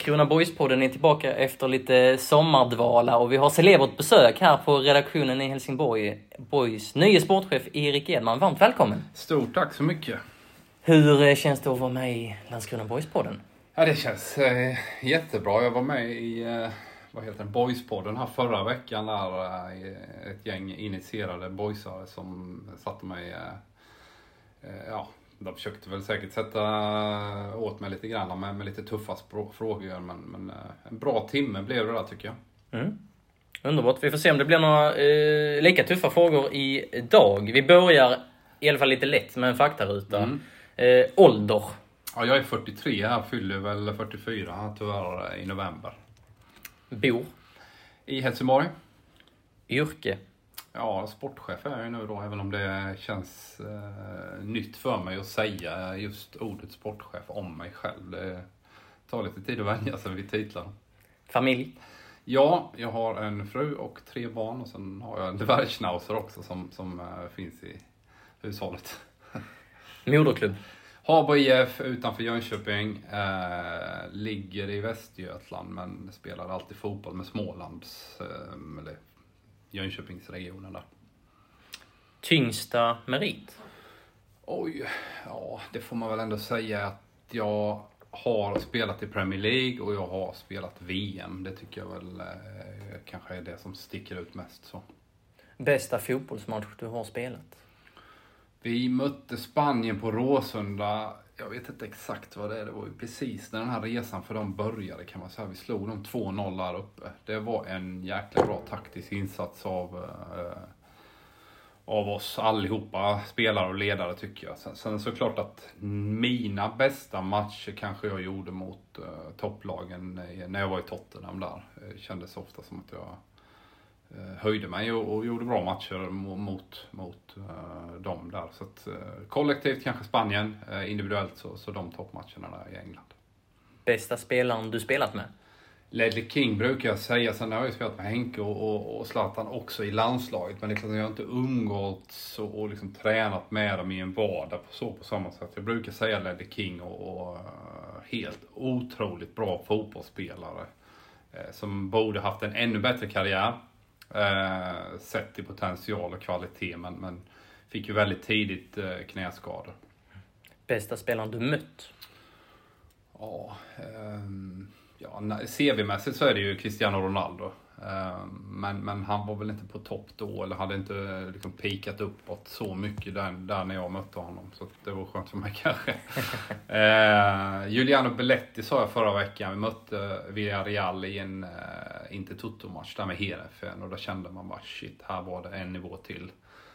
Landskrona Boys-podden är tillbaka efter lite sommardvala och vi har celebert besök här på redaktionen i Helsingborg. Boys nye sportchef Erik Edman, varmt välkommen! Stort tack så mycket. Hur eh, känns det att vara med i Landskrona Boys-podden? Ja, det känns eh, jättebra. Jag var med i eh, vad heter den, Boys-podden här förra veckan där eh, ett gäng initierade boysare som satte mig eh, eh, ja, de försökte väl säkert sätta åt mig lite grann med, med lite tuffa frågor. Men, men en bra timme blev det där tycker jag. Mm. Underbart. Vi får se om det blir några eh, lika tuffa frågor idag. Vi börjar i alla fall lite lätt med en faktaruta. Mm. Eh, ålder? Ja, jag är 43 jag fyller väl 44 tyvärr i november. Bor? I Helsingborg. Yrke? Ja, sportchef är jag ju nu då, även om det känns eh, nytt för mig att säga just ordet sportchef om mig själv. Det tar lite tid att vänja sig vid titlarna. Familj? Ja, jag har en fru och tre barn och sen har jag en dvärgschnauzer också som, som äh, finns i hushållet. Moderklubb? Habo IF utanför Jönköping. Äh, ligger i Västergötland men spelar alltid fotboll med Smålands, äh, eller Jönköpingsregionen där. Tyngsta merit? Oj, ja det får man väl ändå säga att jag har spelat i Premier League och jag har spelat VM. Det tycker jag väl eh, kanske är det som sticker ut mest. så. Bästa fotbollsmatch du har spelat? Vi mötte Spanien på Råsunda. Jag vet inte exakt vad det är. Det var ju precis när den här resan för dem började kan man säga. Vi slog dem 2-0 där uppe. Det var en jäkla bra taktisk insats av eh, av oss allihopa, spelare och ledare tycker jag. Sen, sen såklart att mina bästa matcher kanske jag gjorde mot eh, topplagen när jag var i Tottenham där. Det kändes ofta som att jag eh, höjde mig och, och, gjorde bra matcher mot, mot dem där. Så att, uh, kollektivt kanske Spanien, individuellt så, så de toppmatcherna där i England. Bästa spelaren du spelat med? Ledley King brukar jag säga, sen har jag ju spelat med Henke och, och, och Zlatan också i landslaget. Men det är klart, jag har inte umgåtts och, och liksom tränat med dem i en vardag på, så på samma sätt. Jag brukar säga Ledley King och, och uh, helt otroligt bra fotbollsspelare. Uh, som borde haft en ännu bättre karriär. Uh, sett till potential och kvalitet, men, men fick ju väldigt tidigt uh, knäskador. Bästa spelaren du mött? Ja, um, ja, CV-mässigt så är det ju Cristiano Ronaldo. Ehm, men, men han var väl inte på topp då eller hade inte liksom pikat uppåt så mycket där, där när jag mötte honom. Så det var skönt för mig kanske. eh, Giuliano Belletti sa jag förra veckan. Vi mötte Villarreal i en, eh, inte Toto-match där med Heerenveen och då kände man bara shit, här var det en nivå till.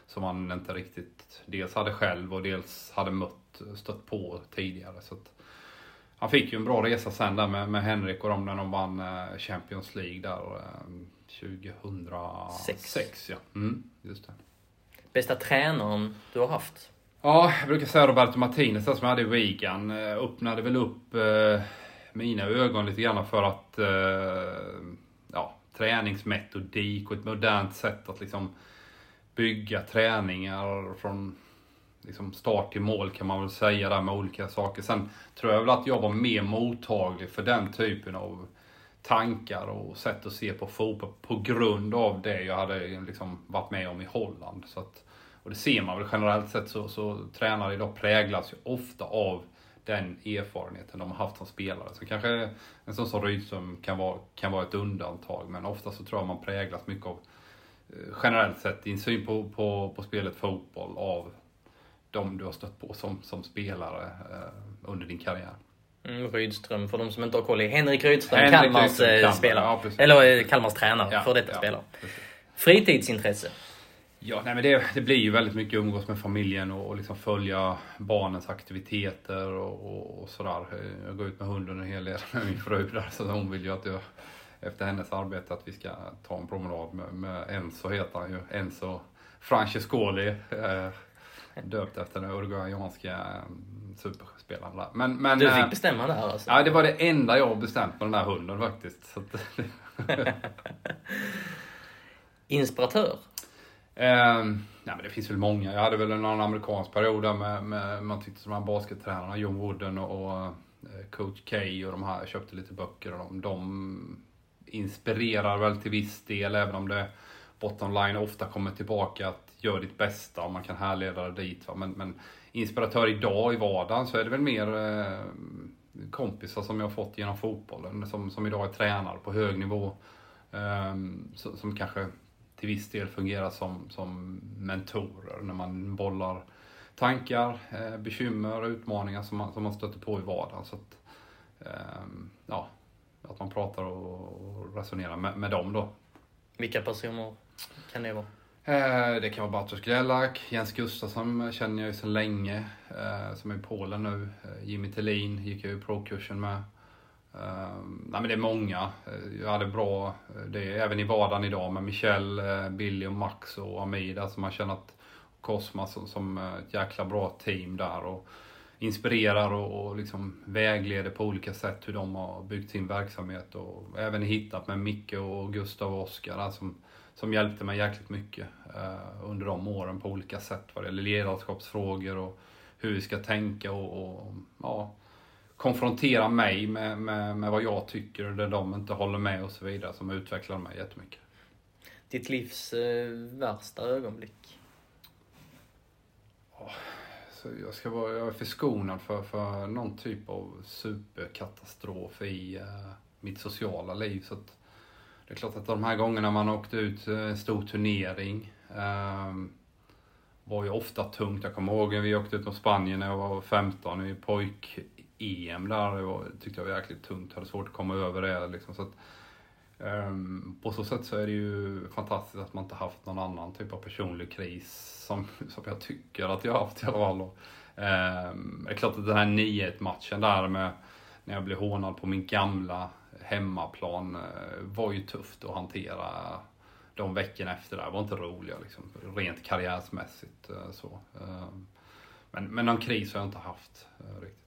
Som man inte riktigt dels hade själv och dels hade mött, stött på tidigare. Så att, han fick ju en bra resa sen där med, med Henrik och dem när de vann eh, Champions League där 2006. Eh, ja. Mm, just det. Bästa tränaren du har haft? Ja, jag brukar säga Roberto Martinez som jag hade i Wigan. Eh, öppnade väl upp eh, mina ögon lite grann för att eh, ja, träningsmetodik och ett modernt sätt att liksom bygga träningar från liksom start till mål kan man väl säga där med olika saker. Sen tror jag väl att jag var mer mottaglig för den typen av tankar och sätt att se på fotboll på grund av det jag hade liksom varit med om i Holland. Så att, och det ser man väl generellt sett så, så tränare idag präglas ju ofta av den erfarenheten de har haft som spelare. Så kanske en sån som Rydström kan vara, kan vara ett undantag, men ofta så tror jag man präglas mycket av generellt sett din syn på, på, på spelet fotboll av de du har stött på som, som spelare eh, under din karriär. Mm, Rydström, för de som inte har koll, är Henrik Rydström, Henrik Kalmars Rydström, eh, Kalmar, spelare. Ja, eller eh, Kalmars tränare, ja, för detta ja, spelare. Fritidsintresse? Ja, nej men det, det blir ju väldigt mycket umgås med familjen och, och liksom följa barnens aktiviteter och, och, och sådär. Jag går ut med hunden en hel del med min fru där, så hon vill ju att jag efter hennes arbete att vi ska ta en promenad med, med Enzo heter han ju. Enzo Francescoli. Eh, döpt efter den uruguayanska eh, superspelaren där. Men, men, Du fick eh, bestämma där alltså? Ja, det var det enda jag har bestämt med den där hunden faktiskt. Så Inspiratör? Eh, nej, men det finns väl många. Jag hade väl en annan amerikansk period där med, med man tyckte som de här baskettränarna, John Wooden och, och eh, coach K och de här, jag köpte lite böcker och de, de inspirerar väl till viss del, även om det bottom line ofta kommer tillbaka att gör ditt bästa och man kan härleda det dit. Va? Men, men inspiratör idag i vardagen så är det väl mer eh, kompisar som jag har fått genom fotbollen, som, som idag är tränare på hög nivå. Eh, som kanske till viss del fungerar som, som mentorer när man bollar tankar, eh, bekymmer, utmaningar som man, som man stöter på i vardagen. Så att, eh, ja, att man pratar och, resonerar med, med dem då. Vilka personer kan det vara? Eh, det kan vara Bartosz Grellak, Jens Gustafsson känner jag ju sedan länge, eh, som är i Polen nu. Eh, Jimmy Tillin gick jag ju pro-kursen med. Nej men det är många. Jag hade bra, det är även i vardagen idag med Michel, Billy och Max och Amida som har känat Cosma som, som ett jäkla bra team där och inspirerar och, och liksom vägleder på olika sätt hur de har byggt sin verksamhet och även hittat med Micke och Gustav och Oskar som, som hjälpte mig jäkligt mycket uh, under de åren på olika sätt vad det gäller ledarskapsfrågor och hur vi ska tänka och, och ja, konfrontera mig med, med, med vad jag tycker och det de inte håller med och så vidare som utvecklar mig jättemycket. Ditt livs eh, värsta ögonblick? Oh, Alltså, jag, ska vara, jag är förskonad för, för någon typ av superkatastrof i uh, mitt sociala liv. Så att, det är klart att de här gångerna man åkte ut en stor turnering um, var ju ofta tungt. Jag kommer ihåg när vi åkte ut mot Spanien när jag var 15 i pojk EM där, det var, tyckte jag var jäkligt tungt. Jag hade svårt att komma över det. Liksom, så att, um, på så sätt så är det ju fantastiskt att man inte haft någon annan typ av personlig kris som, som jag tycker att jag har haft i alla fall. Um, det är klart att den här 9-1 matchen där med när jag blev hånad på min gamla hemmaplan eh, var ju tufft att hantera de veckorna efter det var inte roliga liksom, rent karriärsmässigt. Eh, så. Ehm, men, men någon kris har jag inte haft eh, riktigt.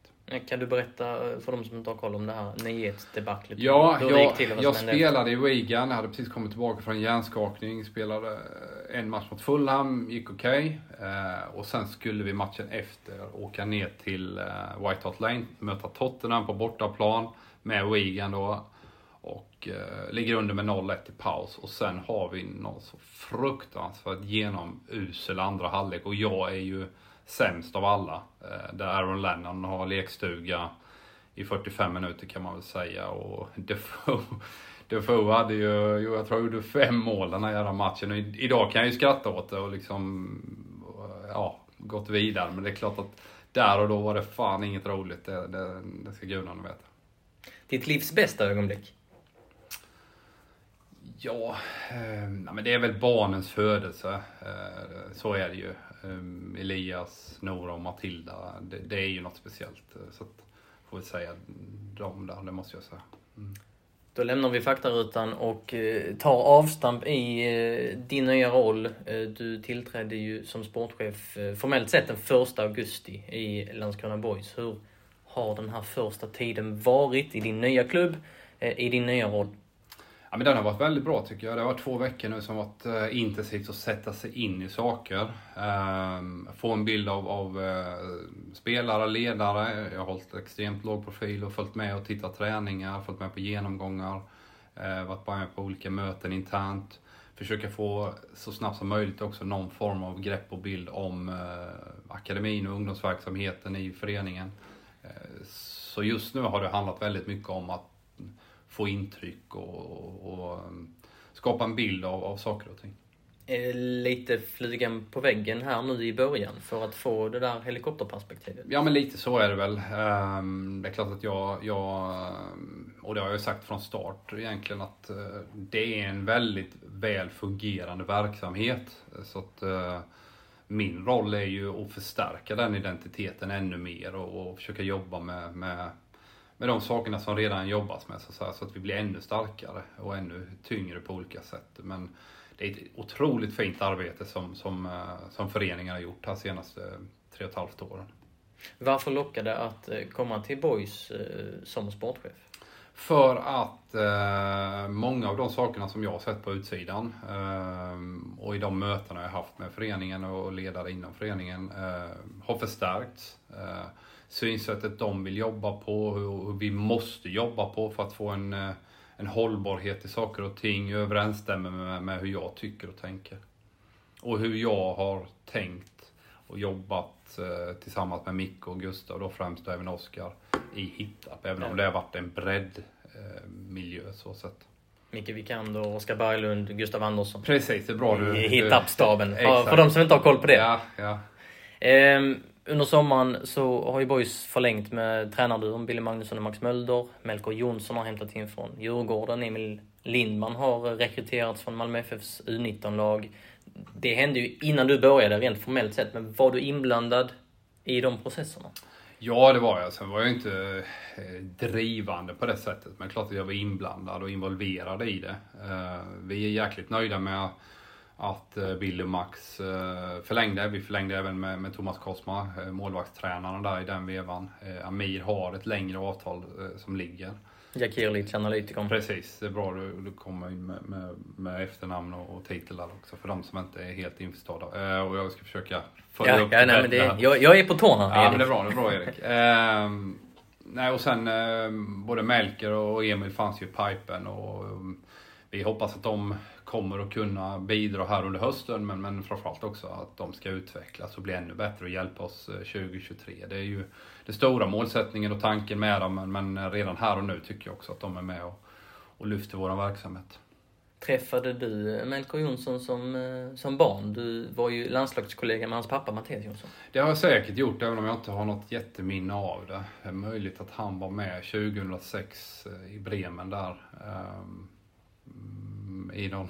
Kan du berätta eh, för de som inte har koll om det här 9 debaclet Ja, hur jag, till jag spelade i Wigan. Jag hade precis kommit tillbaka från en hjärnskakning. Spelade eh, en match mot Fulham, gick okej. Okay. Eh, och sen skulle vi matchen efter åka ner till White Hart Lane, möta Tottenham på bortaplan med Wigan då. Och eh, ligger under med 0-1 i paus. Och sen har vi någon så fruktansvärt genomusel andra halvlek. Och jag är ju sämst av alla. Eh, där Aaron Lennon har lekstuga i 45 minuter kan man väl säga. Och Defoe, Defoe hade ju, jag tror gjorde fem mål den här jävla matchen. Och idag kan jag ju skratta åt det och liksom, ja, gått vidare. Men det är klart att där och då var det fan inget roligt. Det, det, det ska gudarna veta. Ditt livs bästa ögonblick? Ja, eh, men det är väl barnens födelse. Eh, så är det ju. Ehm, Elias, Nora och Matilda, det, det, är ju något speciellt. Eh, så att, får vi säga de där, det måste jag säga. Mm. Då lämnar vi faktarutan och eh, tar avstamp i eh, din nya roll. Du tillträdde ju som sportchef formellt sett den 1 augusti i Landskrona Boys. Hur har den här första tiden varit i din nya klubb, i din nya roll? Ja, men den har varit väldigt bra tycker jag. Det har varit två veckor nu som varit eh, intensivt att sätta sig in i saker. Ehm, få en bild av, av eh, spelare, ledare. Jag har hållit extremt låg profil och följt med och tittat träningar, följt med på genomgångar. Eh, varit med på olika möten internt. Försöka få så snabbt som möjligt också någon form av grepp och bild om akademin och ungdomsverksamheten i föreningen. så just nu har det handlat väldigt mycket om att få intryck och, och, och um, skapa en bild av, av saker och ting. är lite flugan på väggen här nu i början för att få det där helikopterperspektivet? Ja men lite så är det väl. Ehm, Det är klart att jag, jag och det har jag sagt från start egentligen att eh, det är en väldigt väl fungerande verksamhet. Så att eh, min roll är ju att förstärka den identiteten ännu mer och, och försöka jobba med, med, med de sakerna som redan jobbas med så att, säga, så att vi blir ännu starkare och ännu tyngre på olika sätt. Men det är ett otroligt fint arbete som, som, eh, som föreningen har gjort här senaste tre och ett halvt åren. Varför lockade att eh, komma till Boys eh, som sportchef? För att eh, många av de sakerna som jag har sett på utsidan eh, och i de mötena jag haft med föreningen och ledare inom föreningen eh, har förstärkts. Eh, synsättet de vill jobba på, hur, hur vi måste jobba på för att få en, eh, en hållbarhet i saker och ting överensstämmer med, med hur jag tycker och tänker. Och hur jag har tänkt och jobbat eh, tillsammans med Micke och Gustav, då främst och även Oskar, i Hittarp. Även om det har varit en bredd eh, miljö så sett. Micke Wikander, Oskar Berglund, Gustav Andersson. Precis, det är bra du... I Hittarp-staben. För, för de som inte har koll på det. Ja, ja. Ehm, under sommaren så har ju Boys förlängt med tränarduon Billy Magnusson och Max Mölder. Melker Jonsson har hämtat in från Djurgården. Emil Lindman har rekryterats från Malmö FFs U19-lag. Det hände ju innan du började rent formellt sett, men var du inblandad i de processerna? Ja, det var jag. Sen var jag inte eh, drivande på det sättet. Men klart att jag var inblandad och involverad i det. Eh, vi är jäkligt nöjda med att eh, Billy och Max eh, förlängde. Vi förlängde även med, med Thomas Kosma, eh, målvaktstränaren där i den vevan. Eh, Amir har ett längre avtal eh, som ligger. Jack Hirlich, analytikern. Precis, det är bra du, du kommer in med, med, med efternamn och, och titel där också för de som inte är helt införstådda. Eh, och jag ska försöka följa Ja, upp ja, nej, men det, jag, jag är på tårna, Ja, Erik. men det är bra, det är bra Erik. Ehm, nej, och sen ehm, både Melker och Emil fanns ju i pipen och ehm, vi hoppas att de kommer att kunna bidra här under hösten men, men framförallt också att de ska utvecklas och bli ännu bättre och hjälpa oss eh, 2023. Det är ju den stora målsättningen och tanken med dem men, men redan här och nu tycker jag också att de är med och, och lyfter vår verksamhet. Träffade du Melker Jonsson som, eh, som barn? Du var ju landslagskollega med hans pappa Mattias Jonsson. Det har jag säkert gjort även om jag inte har något jätteminne av det. Det är möjligt att han var med 2006 eh, i Bremen där. I någon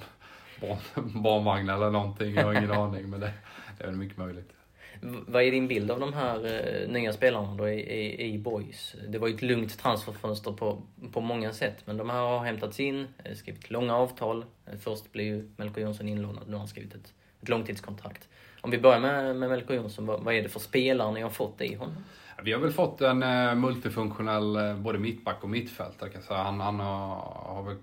barn, barnvagn eller någonting, jag har ingen aning. Men det, det är väl mycket möjligt. Vad är din bild av de här eh, nya spelarna då i, i, i Boys? Det var ju ett lugnt transferfönster på, på många sätt, men de här har hämtats in, eh, skrivit långa avtal. Först blev ju Melker Jonsson inlånad, nu har han skrivit ett, ett långtidskontrakt. Om vi börjar med, med Melker Jonsson, vad, vad är det för spelare ni har fått i honom? Vi har väl fått en eh, multifunktionell både mittback och mittfältare kan jag säga. Han, han har, har väl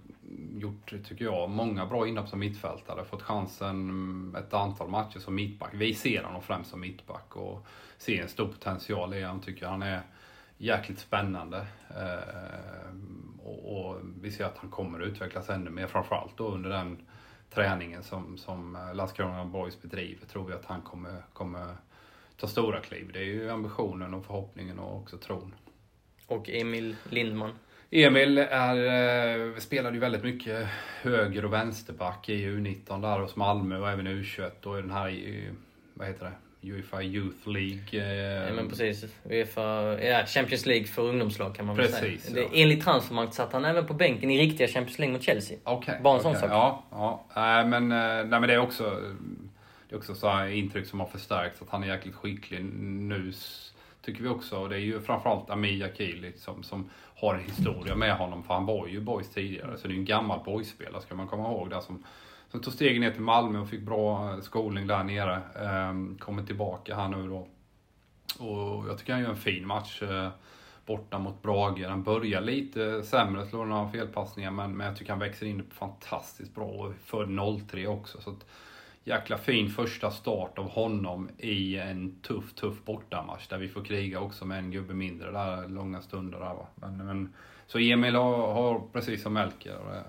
gjort, tycker jag, många bra inhopp som mittfältare. Fått chansen ett antal matcher som mittback. Vi ser honom främst som mittback och ser en stor potential i honom. Tycker han är jäkligt spännande. Ehm, och, och vi ser att han kommer att utvecklas ännu mer. Framförallt då under den träningen som, som Landskrona Boys bedriver tror vi att han kommer, kommer ta stora kliv. Det är ju ambitionen och förhoppningen och också tron. Och Emil Lindman. Emil är, eh, spelade ju väldigt mycket höger och vänsterback i U19 där hos Malmö och även U21 och i den här, eh, vad heter det, Uefa Youth League. eh, Ja, men precis. Uefa, ja, Champions League för ungdomslag kan man väl Precis, säga. ja. Det, enligt Transfermarkt satt han även på bänken i riktiga Champions League mot Chelsea. Okej. Bara en sån okej. sak. Ja, ja. Nej, men, eh, nej, men det är också, det är också så här intryck som har förstärkts att han är jäkligt skicklig nu. Tycker vi också. Och det är ju framförallt Amir Akili som, som har en historia med honom. För han var ju boys tidigare. Så det är ju en gammal boys-spelare ska man komma ihåg. Där som, som tog stegen ner till Malmö och fick bra skolning där nere. Ehm, kommer tillbaka här nu då. Och jag tycker han gör en fin match. eh, borta mot Brage. Han börjar lite sämre, slår några felpassningar, men, men jag tycker han växer in fantastiskt bra och för född 03 också. Så att, jäkla fin första start av honom i en tuff, tuff bortamatch där vi får kriga också med en gubbe mindre där långa stunder. Där, va? Men, men, så Emil har, har precis som Melker eh,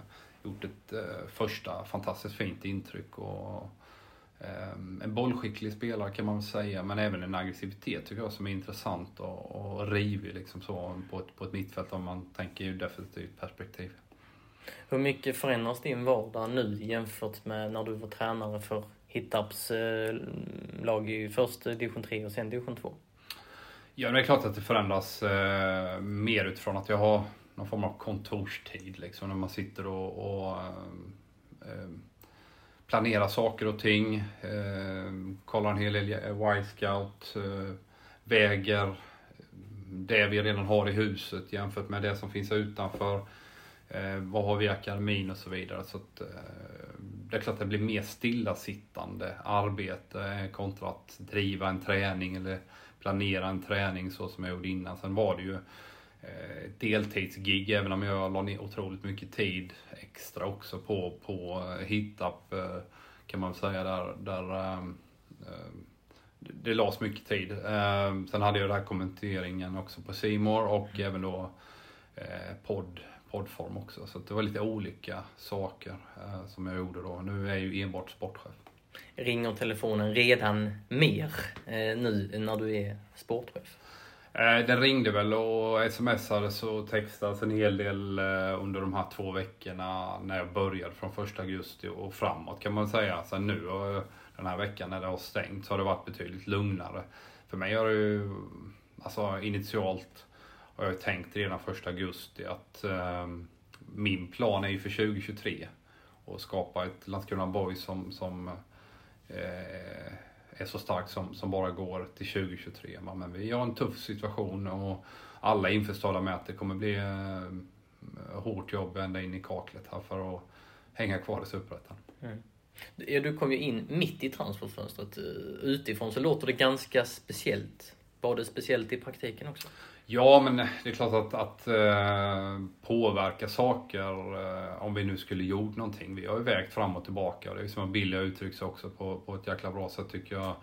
gjort ett eh, första fantastiskt fint intryck. Och, eh, En bollskicklig spelare kan man väl säga, men även en aggressivitet tycker jag som är intressant och, och rivig liksom så på ett, på ett mittfält om man tänker ur definitivt perspektiv. Hur mycket förändras din vardag nu jämfört med när du var tränare för Hittarps eh, lag i först division 3 och sen division 2? Ja, det är klart att det förändras eh, mer utifrån att jag har någon form av kontorstid liksom när man sitter och, och eh, eh planerar saker och ting. Eh, kollar en hel del Y-scout, eh, väger eh, det vi redan har i huset jämfört med det som finns utanför. Eh, vad har vi i akademin och så vidare. Så att, eh, det är klart att det blir mer stillasittande arbete kontra att driva en träning eller planera en träning så som jag gjorde innan. Sen var det ju eh, deltidsgig även om jag la ner otroligt mycket tid extra också på, på eh, HitUp eh, kan man säga där, där eh, eh det lades mycket tid. Eh, sen hade jag den här kommenteringen också på Simor och mm. även då eh, podd, poddform också. Så det var lite olika saker eh, som jag gjorde då. Nu är jag ju enbart sportchef. Ringer telefonen redan mer eh, nu när du är sportchef? Eh, den ringde väl och smsades och textades en hel del eh, under de här två veckorna när jag började från första augusti och framåt kan man säga. Sen nu den här veckan när det har stängt så har det varit betydligt lugnare. För mig har det ju, alltså initialt har jag tänkt redan första augusti att eh, min plan är ju för 2023 att skapa ett Landskrona Boys som, som eh, är så starkt som, som bara går till 2023. Men vi har en tuff situation och alla är införstådda med att det kommer bli eh, hårt jobb ända in i kaklet här för att hänga kvar i Superettan. Mm. Du kom ju in mitt i transferfönstret. Eh, utifrån så låter det ganska speciellt. Var det speciellt i praktiken också? Ja, men det är klart att, att eh, påverka saker eh, om vi nu skulle gjort någonting. Vi har ju vägt fram och tillbaka och det är liksom som Billy har uttryckt sig också på, på ett jäkla bra sätt tycker jag.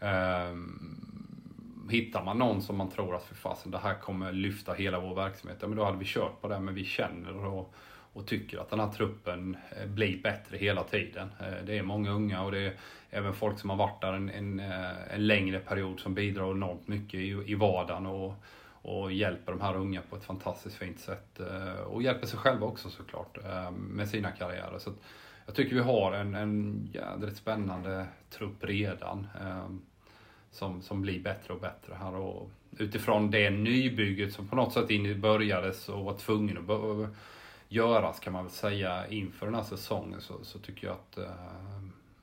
Eh, hittar man någon som man tror att för fasen det här kommer lyfta hela vår verksamhet, ja, men då hade vi kört på det. Men vi känner och, och tycker att den här truppen eh, blir bättre hela tiden. Eh, det är många unga och det är även folk som har varit där en, en, eh, en längre period som bidrar enormt mycket i, i vardagen. Och, och hjälper de här unga på ett fantastiskt fint sätt. Eh, och hjälper sig själva också såklart eh, med sina karriärer. Så jag tycker vi har en, en jädrigt spännande trupp redan. Eh, som, som blir bättre och bättre här. Och utifrån det nybygget som på något sätt in börjades och var tvungen att göras kan man väl säga inför den här säsongen så, så tycker jag att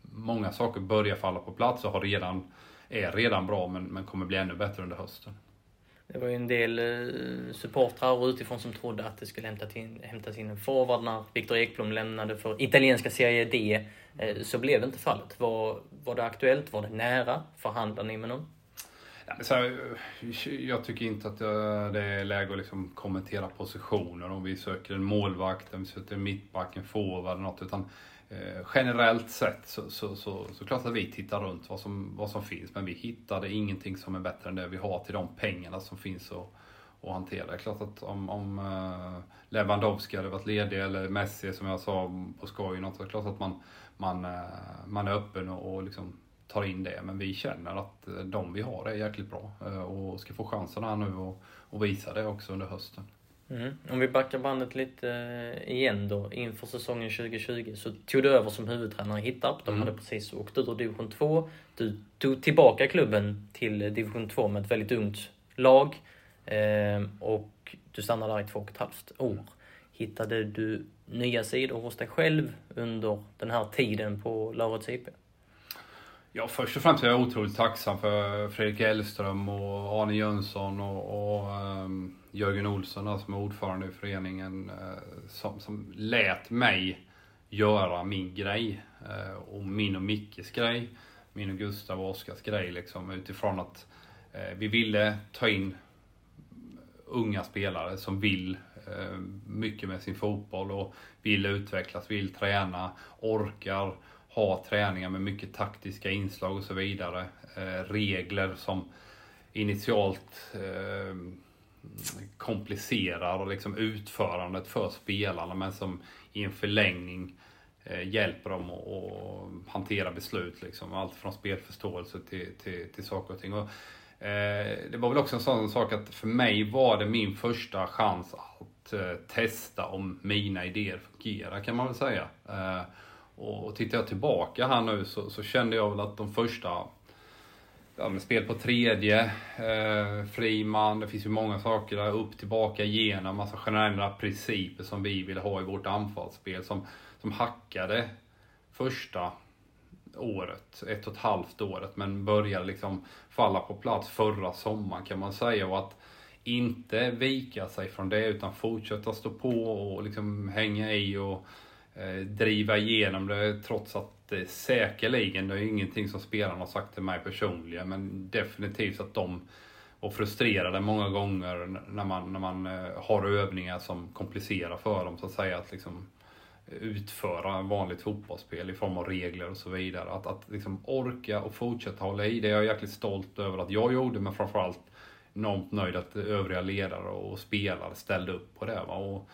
många saker börjar falla på plats och har redan, är redan bra men, men kommer bli ännu bättre under hösten. Det var ju en del eh, supportrar utifrån som trodde att det skulle hämtas in, hämtas in en forward när Viktor Ekblom lämnade för italienska Serie D. Eh, så blev det inte fallet. Var, var det aktuellt? Var det nära? Förhandlade ni med någon? Så här, eh, jag tycker inte att det är läge att liksom kommentera positioner. Om vi söker en målvakt, om vi söker en mittback, en forward eller något. Utan Eh, generellt sett så, så, så, så klart att vi tittar runt vad som, vad som finns men vi hittade ingenting som är bättre än det vi har till de pengarna som finns att, att hantera. Det är klart att om, om eh, Lewandowski hade varit ledig eller Messi som jag sa på skoj, något, så är det klart att man, man, eh, man är öppen och, och liksom tar in det. Men vi känner att de vi har är jäkligt bra och ska få chansen här nu och, och visa det också under hösten. Mm. Om vi backar bandet lite eh, igen då. Inför säsongen 2020 så tog du över som huvudtränare i Hittarp. De mm. hade precis åkt ut ur division 2. Du tog tillbaka klubben till division 2 med ett väldigt ungt lag. Eh, och du stannade där i två och ett halvt år. Hittade du nya sidor hos dig själv under den här tiden på Lauritz IP? Ja, först och främst är jag otroligt tacksam för Fredrik Hellström och Arne Jönsson och, och um, Jörgen Olsson då, som är ordförande i föreningen eh, som, som lät mig göra min grej. Eh, och min och Mickes grej. Min och Gustav och Oskars grej liksom utifrån att eh, vi ville ta in unga spelare som vill mycket med sin fotboll och vill utvecklas, vill träna, orkar ha träningar med mycket taktiska inslag och så vidare. Regler som initialt eh, komplicerar liksom utförandet för spelarna men som i en förlängning eh, hjälper dem att, hantera beslut. Liksom. Allt från spelförståelse till, till, till saker och ting. Och, eh, det var väl också en sån sak att för mig var det min första chans att eh, testa om mina idéer fungerar kan man väl säga. Eh, Och, och tittar jag tillbaka här nu så, så kände jag väl att de första ja, men spel på tredje, eh, Friman, det finns ju många saker där, upp, tillbaka, igenom, massa generella principer som vi vill ha i vårt anfallsspel som, som hackade första året, ett och ett halvt året, men började liksom falla på plats förra sommaren kan man säga. Och att inte vika sig från det utan fortsätta stå på och liksom hänga i och eh, driva igenom det trots att det eh, säkerligen, det är ingenting som spelarna har sagt till mig personligen, men definitivt att de var frustrerade många gånger när man, när man eh, har övningar som komplicerar för dem så att säga. Att liksom, utföra vanligt fotbollsspel i form av regler och så vidare. Att, att liksom orka och fortsätta hålla i det är jag jäkligt stolt över att jag gjorde, men framförallt enormt nöjd att övriga ledare och spelare ställde upp på det. Va? Och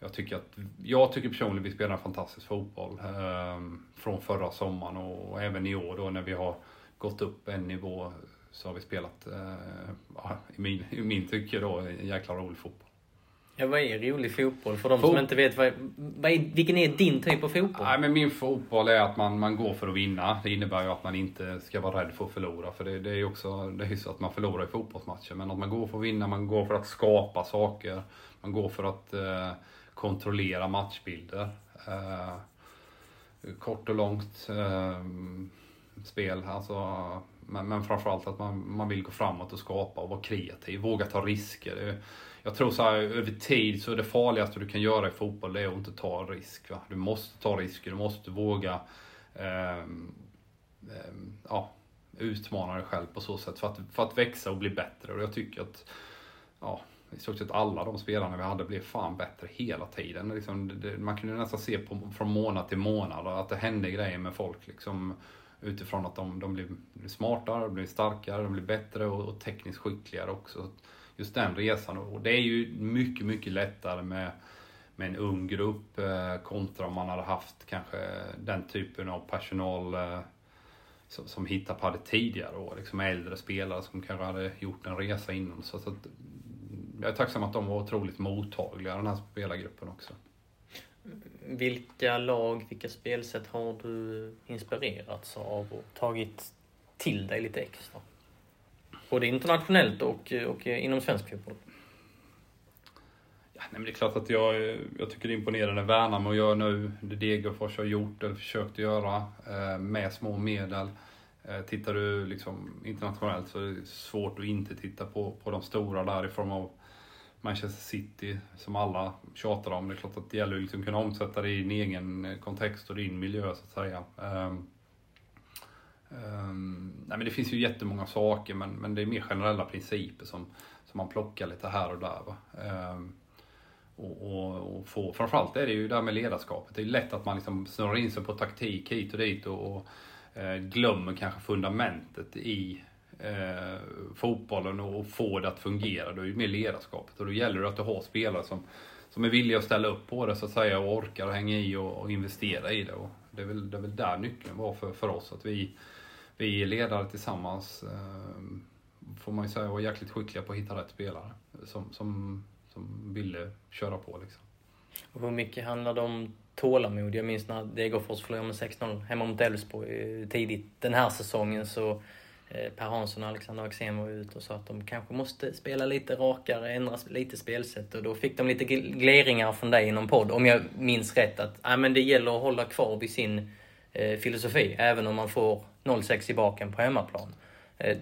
jag, tycker att, jag tycker personligen vi spelar en fantastisk fotboll eh, från förra sommaren och, även i år då när vi har gått upp en nivå så har vi spelat, eh, i, min, i min tycke då, en jäkla rolig fotboll. Ja, vad är rolig fotboll? För de Fot som inte vet, vad, vad är, vilken är din typ av fotboll? Nej, men min fotboll är att man, man går för att vinna. Det innebär ju att man inte ska vara rädd för att förlora. För det, det är ju också det är så att man förlorar i fotbollsmatcher. Men att man går för att vinna, man går för att skapa saker. Man går för att eh, kontrollera matchbilder. Eh, kort och långt eh, spel. Alltså, men, men framförallt att man, man vill gå framåt och skapa och vara kreativ. Våga ta risker. Det, jag tror så här, över tid så är det farligaste du kan göra i fotboll det är att inte ta risk. Va? Du måste ta risker, du måste våga eh, eh, ja, utmana dig själv på så sätt för att, för att växa och bli bättre. Och jag tycker att ja, i stort sett alla de spelarna vi hade blev fan bättre hela tiden. Liksom, det, man kunde nästan se på, från månad till månad att det hände grejer med folk. Liksom, utifrån att de, de blev smartare, de blev starkare, de blev bättre och, och tekniskt skickligare också just den resan. Och det är ju mycket, mycket lättare med, med en ung grupp eh, kontra om man hade haft kanske den typen av personal eh, som, som hittar på det tidigare år. Liksom äldre spelare som kanske hade gjort en resa innan. Så, så att, jag är tacksam att de var otroligt mottagliga, den här spelargruppen också. Vilka lag, vilka spelsätt har du inspirerats av och tagit till dig lite extra? Både internationellt och, och inom svensk fotboll. Ja, nej, men det är klart att jag, jag tycker det är imponerande Värnamo gör nu, det Degerfors har gjort eller försökt göra eh, med små medel. Eh, tittar du liksom internationellt så är det svårt att inte titta på, på de stora där i form av Manchester City som alla tjatar om. Det är klart att det gäller att liksom kunna omsätta det i din egen eh, kontext och din miljö så att säga. Um, Um, nej men det finns ju jättemånga saker men, men det är mer generella principer som, som man plockar lite här och där. Um, och, och, och få, framförallt är det ju det här med ledarskapet. Det är lätt att man liksom snurrar in sig på taktik hit och dit och, och eh, glömmer kanske fundamentet i eh, fotbollen och, få det att fungera. Då är det mer ledarskapet och då gäller det att du har spelare som, som är villiga att ställa upp på det så att säga och orkar hänga i och, och investera i det. Och det, är väl, det är väl där nyckeln var för, för oss. att vi vi ledare tillsammans eh, får man ju säga var jäkligt skickliga på att hitta rätt spelare som, som, som ville köra på. Liksom. Och hur mycket handlar det om tålamod? Jag minns när Degerfors förlorade med 6-0 hemma mot Elfsborg eh, tidigt den här säsongen så Per Hansson och Alexander Axén var ute och sa att de kanske måste spela lite rakare, ändra lite spelsätt och då fick de lite gleringar från dig i någon podd, om jag minns rätt, att ah, men det gäller att hålla kvar vid sin eh, filosofi, även om man får 0-6 i baken på hemmaplan. Eh,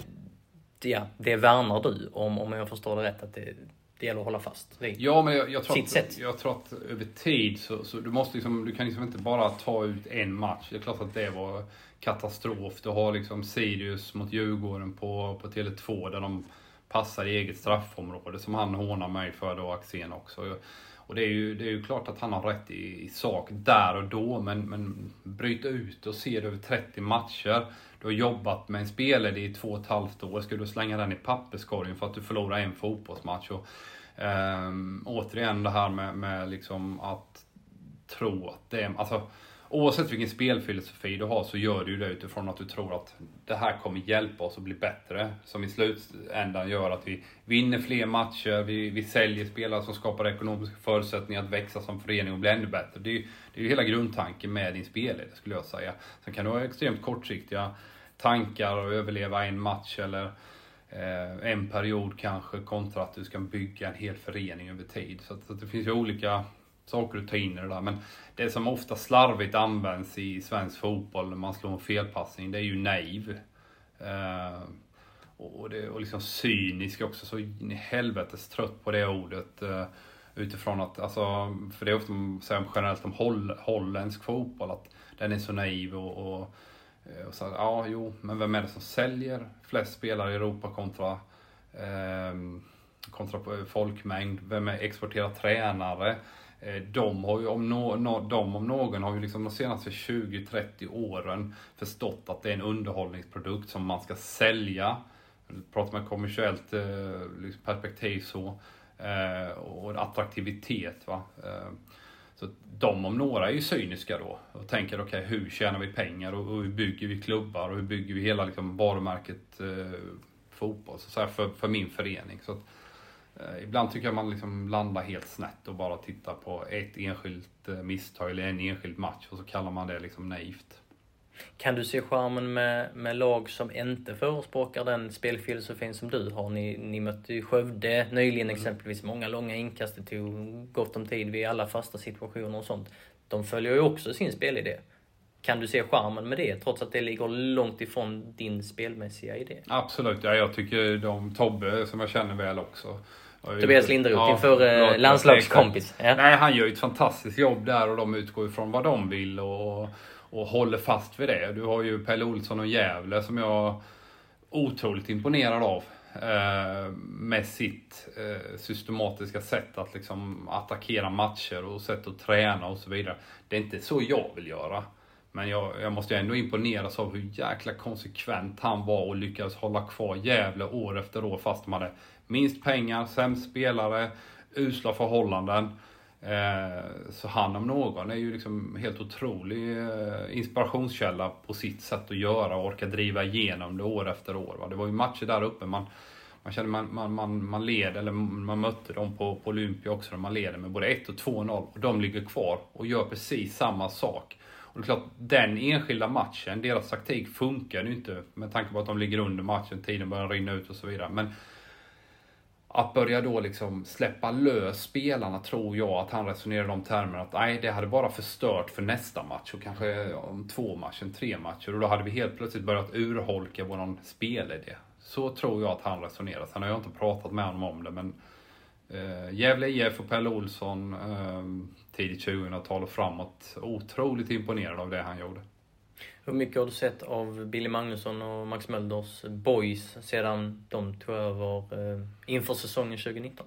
ja, det värnar du, om, om jag förstår det rätt, att det, det gäller att hålla fast vid ja, men jag, jag tror sitt att, sätt. Jag tror att över tid så, så du måste liksom, du kan liksom inte bara ta ut en match. Det är klart att det var katastrof. Du har liksom Sirius mot Djurgården på, på Tele2 där de passar i eget straffområde som han hånar mig för då, Axén också. Och det är ju, det är ju klart att han har rätt i, i sak där och då, men, men bryta ut och se det över 30 matcher. Du har jobbat med en spelare i två och ett halvt år. Ska du slänga den i papperskorgen för att du förlorar en fotbollsmatch? Och, eh, återigen det här med, med liksom att tro att det är... Alltså, oavsett vilken spelfilosofi du har så gör du det utifrån att du tror att det här kommer hjälpa oss att bli bättre. Som i slutändan gör att vi vinner fler matcher, vi, vi säljer spelare som skapar ekonomiska förutsättningar att växa som förening och bli ännu bättre. Det är, det är ju hela grundtanken med din spelare skulle jag säga. Sen kan du ha extremt kortsiktiga tankar och överleva en match eller eh, en period kanske kontra att du ska bygga en hel förening över tid. Så, att, så att det finns ju olika saker att ta in i det där. Men det som ofta slarvigt används i svensk fotboll när man slår en felpassning, det är ju naiv. Eh, och, det, och liksom cynisk också, så in i helvetes trött på det ordet. Eh, utifrån att, alltså, för det är ofta man säger generellt om holl, holländsk fotboll, att den är så naiv och, och, eh, och så, ja, jo, men vem är det som säljer flest spelare i Europa kontra eh, kontra folkmängd? Vem är exporterar tränare? Eh, de, har ju om no, no, de om någon har ju liksom de senaste 20-30 åren förstått att det är en underhållningsprodukt som man ska sälja. Pratar man kommersiellt eh, liksom perspektiv så. Eh, och attraktivitet. Va? Eh, så de om några är ju cyniska då och tänker okej okay, hur tjänar vi pengar och, och hur bygger vi klubbar och hur bygger vi hela liksom, varumärket eh, fotboll så, så här, för, för min förening. Så att, Eh, ibland tycker jag man liksom landar helt snett och bara tittar på ett enskilt eh, misstag eller en enskild match och så kallar man det liksom naivt. Kan du se charmen med, med lag som inte förespråkar den spelfilosofin som du har? Ni, ni mötte ju Skövde nyligen mm. exempelvis. Många långa inkast. Det tog gott om tid vid alla fasta situationer och sånt. De följer ju också sin spelidé. Kan du se charmen med det trots att det ligger långt ifrån din spelmässiga idé? Absolut, ja, jag tycker de Tobbe som jag känner väl också Tobias Linderoth, ja, din förre landslagskompis. Ja. Nej, han gör ju ett fantastiskt jobb där och de utgår ifrån vad de vill och, och håller fast vid det. Du har ju Pelle Olsson och Gävle som jag är otroligt imponerad av. Eh, med sitt eh, systematiska sätt att liksom attackera matcher och sätt att träna och så vidare. Det är inte så jag vill göra. Men jag, jag måste ändå imponeras av hur jäkla konsekvent han var och lyckades hålla kvar Gävle år efter år fast de hade minst pengar, sämst spelare, usla förhållanden. Eh, så han om någon är ju liksom helt otrolig eh, inspirationskälla på sitt sätt att göra och orka driva igenom det år efter år. Det var ju matcher där uppe man, man kände man, man, man, man led, eller man mötte dem på, på Olympia också, där man leder med både 1 och 2-0 och de ligger kvar och gör precis samma sak. Och det är klart, den enskilda matchen, deras taktik funkar ju inte med tanke på att de ligger under matchen, tiden börjar rinna ut och så vidare. Men att börja då liksom släppa lös spelarna tror jag att han resonerade om de termerna att nej, det hade bara förstört för nästa match och kanske om två matcher, tre matcher och då hade vi helt plötsligt börjat urholka våran spelidé. Så tror jag att han resonerar. Sen har jag inte pratat med honom om det men eh, Gävle IF och Pelle Olsson eh, tidigt 2000-tal och framåt. Otroligt imponerad av det han gjorde. Hur mycket har du sett av Billy Magnusson och Max Mölders boys sedan de tog över eh, inför säsongen 2019?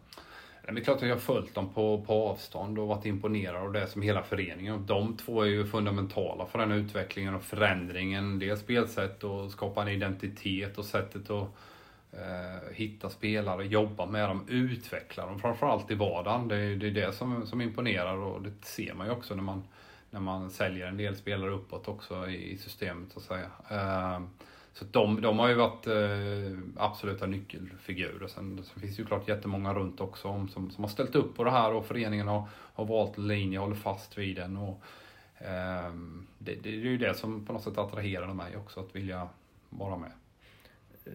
Det är klart att jag har följt dem på, på avstånd och varit imponerad av det som hela föreningen. De två är ju fundamentala för den utvecklingen och förändringen. Dels spelsätt och skapa en identitet och sättet att eh, hitta spelare, jobba med dem, utveckla dem framförallt i vardagen. Det är det, är det som, som imponerar och det ser man ju också när man när man säljer en del spelare uppåt också i systemet så att säga. Ehm, så de, de har ju varit eh, absoluta nyckelfigurer. Sen, sen finns det ju klart jättemånga runt också som, som har ställt upp på det här och föreningen har, har valt en linje och håller fast vid den. Och, eh, det, det, är ju det som på något sätt attraherar mig också, att vilja vara med.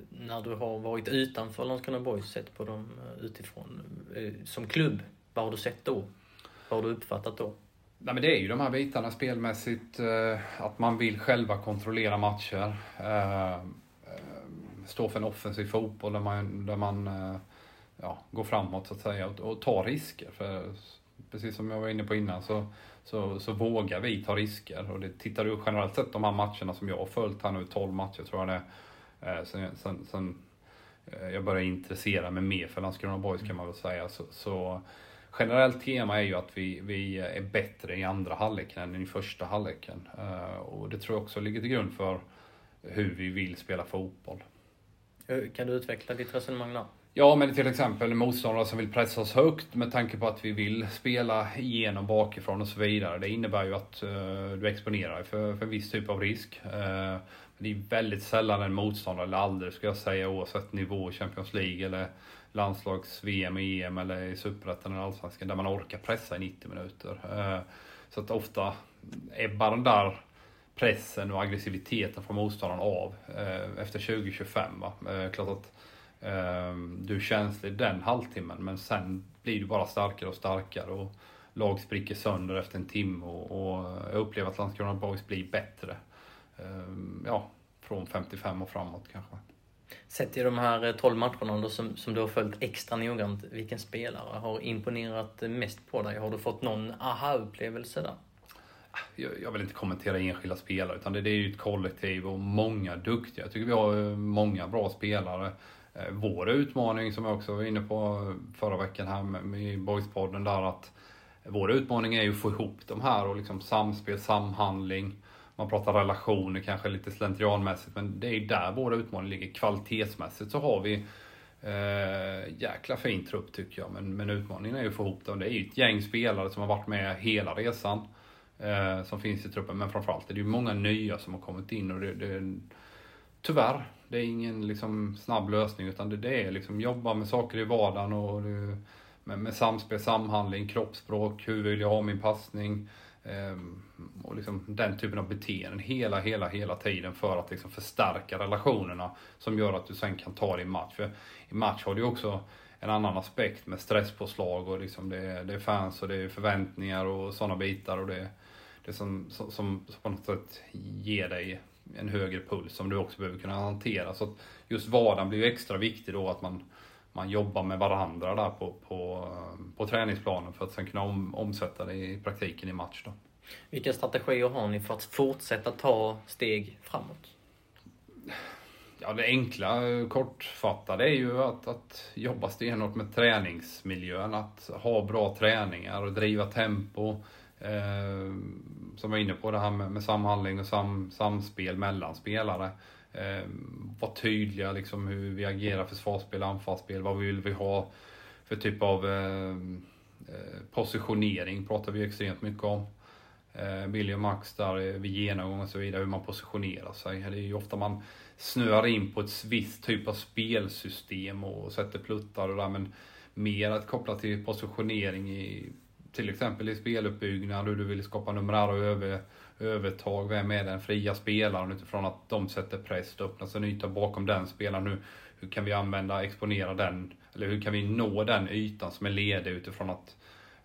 När du har varit utanför Landskrona Boys, sett på dem eh, utifrån, eh, som klubb, vad har du sett då? Vad har du uppfattat då? Nej, men det är ju de här bitarna spelmässigt, eh, att man vill själva kontrollera matcher. Eh, eh stå för en offensiv fotboll där man, där man eh, ja, går framåt så att säga och, och tar risker. För precis som jag var inne på innan så, så, så vågar vi ta risker. Och det tittar du generellt sett de här matcherna som jag har följt här nu, 12 matcher tror jag det är. Eh, sen, sen, sen jag började intressera mig mer för Landskrona Boys kan man väl säga. Så, så generellt tema är ju att vi, vi är bättre i andra halvleken än i första halvleken. Uh, och det tror jag också ligger till grund för hur vi vill spela fotboll. Eh, kan du utveckla ditt resonemang där? Ja, men till exempel motståndare som vill pressa oss högt med tanke på att vi vill spela igenom bakifrån och så vidare. Det innebär ju att uh, du exponerar dig för, för en viss typ av risk. Uh, det är väldigt sällan en motståndare, eller aldrig ska jag säga, oavsett nivå i Champions League eller landslags-VM, EM eller i Superettan eller Allsvenskan, där man orkar pressa i 90 minuter. Eh, så att ofta ebbar den där pressen och aggressiviteten från motståndaren av eh, efter 20-25. Eh, klart att ehm, du är känslig den halvtimmen men sen blir du bara starkare och starkare och lag spricker sönder efter en timme och, och jag upplever att Landskrona Boys blir bättre. Ehm, ja, från 55 och framåt kanske. Sett i de här eh, 12 matcherna då, som, som du har följt extra noggrant, vilken spelare har imponerat mest på dig? Har du fått någon aha-upplevelse där? Jag, jag, vill inte kommentera enskilda spelare utan det, det är ju ett kollektiv och många duktiga. Jag tycker vi har eh, många bra spelare. Eh, vår utmaning som jag också var inne på förra veckan här med, med Boyspodden där att vår utmaning är ju att få ihop de här och liksom samspel, samhandling. Man pratar relationer kanske lite slentrianmässigt men det är ju där vår utmaning ligger. Kvalitetsmässigt så har vi eh, jäkla fin trupp tycker jag men, men utmaningen är ju att få ihop dem. Det är ju ett gäng spelare som har varit med hela resan eh, som finns i truppen men framförallt är det ju många nya som har kommit in och det, det tyvärr det är ingen liksom, snabb lösning utan det, det är liksom jobba med saker i vardagen och det, med, med samspel, samhandling, kroppsspråk, hur vill jag ha min passning Ehm, och liksom den typen av beteenden hela, hela, hela tiden för att liksom förstärka relationerna som gör att du sen kan ta din match. För i match har du också en annan aspekt med stresspåslag och liksom det, är, det är fans och det är förväntningar och sådana bitar och det, det som, som, som på något sätt ger dig en högre puls som du också behöver kunna hantera. Så att just vardagen blir ju extra viktig då att man, man jobbar med varandra där på, på, på träningsplanen för att sen kunna om, omsätta det i praktiken i match. Då. Vilka strategier har ni för att fortsätta ta steg framåt? Ja, det enkla kortfattade är ju att, att jobba stenhårt med träningsmiljön, att ha bra träningar och driva tempo. Eh, som var inne på det här med, med samhandling och sam, samspel mellan spelare. Eh, vara tydliga liksom hur vi agerar försvarsspel, anfallsspel, vad vill vi ha för typ av eh, eh, positionering pratar vi extremt mycket om. Eh, Billy och Max där eh, vid genomgång och så vidare, hur man positionerar sig. Det är ju ofta man snöar in på ett visst typ av spelsystem och sätter pluttar och där men mer att koppla till positionering i till exempel i speluppbyggnad hur du vill skapa numerära över, övertag. Vem är den fria spelaren utifrån att de sätter press, det öppnas en yta bakom den spelaren. Hur, hur kan vi använda, exponera den, eller hur kan vi nå den ytan som är ledig utifrån att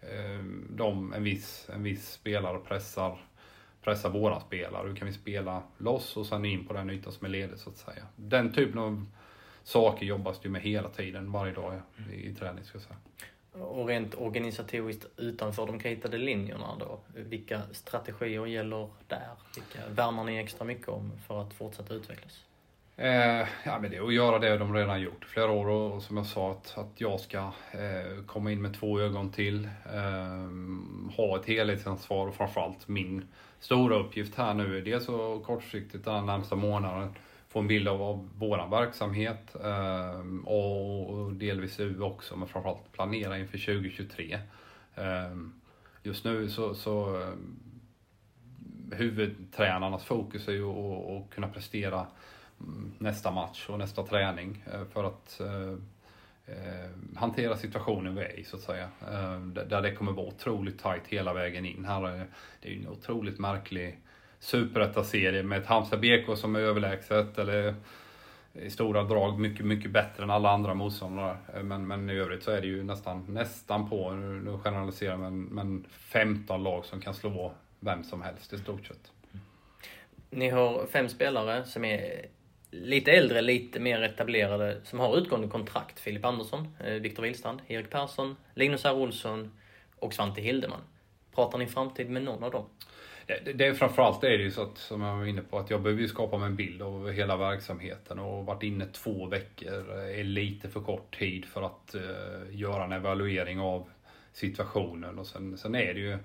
eh, de, en, viss, en viss spelare pressar, pressar våra spelare. Hur kan vi spela loss och sen in på den ytan som är ledig så att säga. Den typen av saker jobbas det med hela tiden, varje dag i, i träning ska jag säga. Och rent organisatoriskt utanför de kritade linjerna då, vilka strategier gäller där? Vilka värnar ni extra mycket om för att fortsätta utvecklas? Eh, ja, men det är att göra det de redan gjort flera år och, som jag sa att, att jag ska eh, komma in med två ögon till, eh, ha ett helhetsansvar och framförallt min stora uppgift här nu dels så kortsiktigt den närmsta månaden få en bild av, av vår verksamhet ehm, och delvis U också, men framförallt planera inför 2023. Ehm, just nu så, så ehm, huvudtränarnas fokus är ju att, att kunna prestera mm, nästa match och nästa träning eh, för att eh, hantera situationen vi är i så att säga. där det kommer vara otroligt tight hela vägen in. Här är, det är ju en otroligt märklig superettaserie med ett Halmstad BK som är överlägset eller i stora drag mycket, mycket bättre än alla andra motståndare. Men, men i övrigt så är det ju nästan, nästan på, nu generaliserar men, men 15 lag som kan slå vem som helst i stort sett. Ni har fem spelare som är lite äldre, lite mer etablerade, som har utgående kontrakt. Filip Andersson, eh, Viktor Wilstrand, Erik Persson, Linus R. Olsson och Svante Hildeman. Pratar ni framtid med någon av dem? Det, det, framförallt är det ju så att, som jag var inne på, att jag behöver ju skapa mig en bild av hela verksamheten och varit inne två veckor är lite för kort tid för att uh, göra en evaluering av situationen och sen, sen är det ju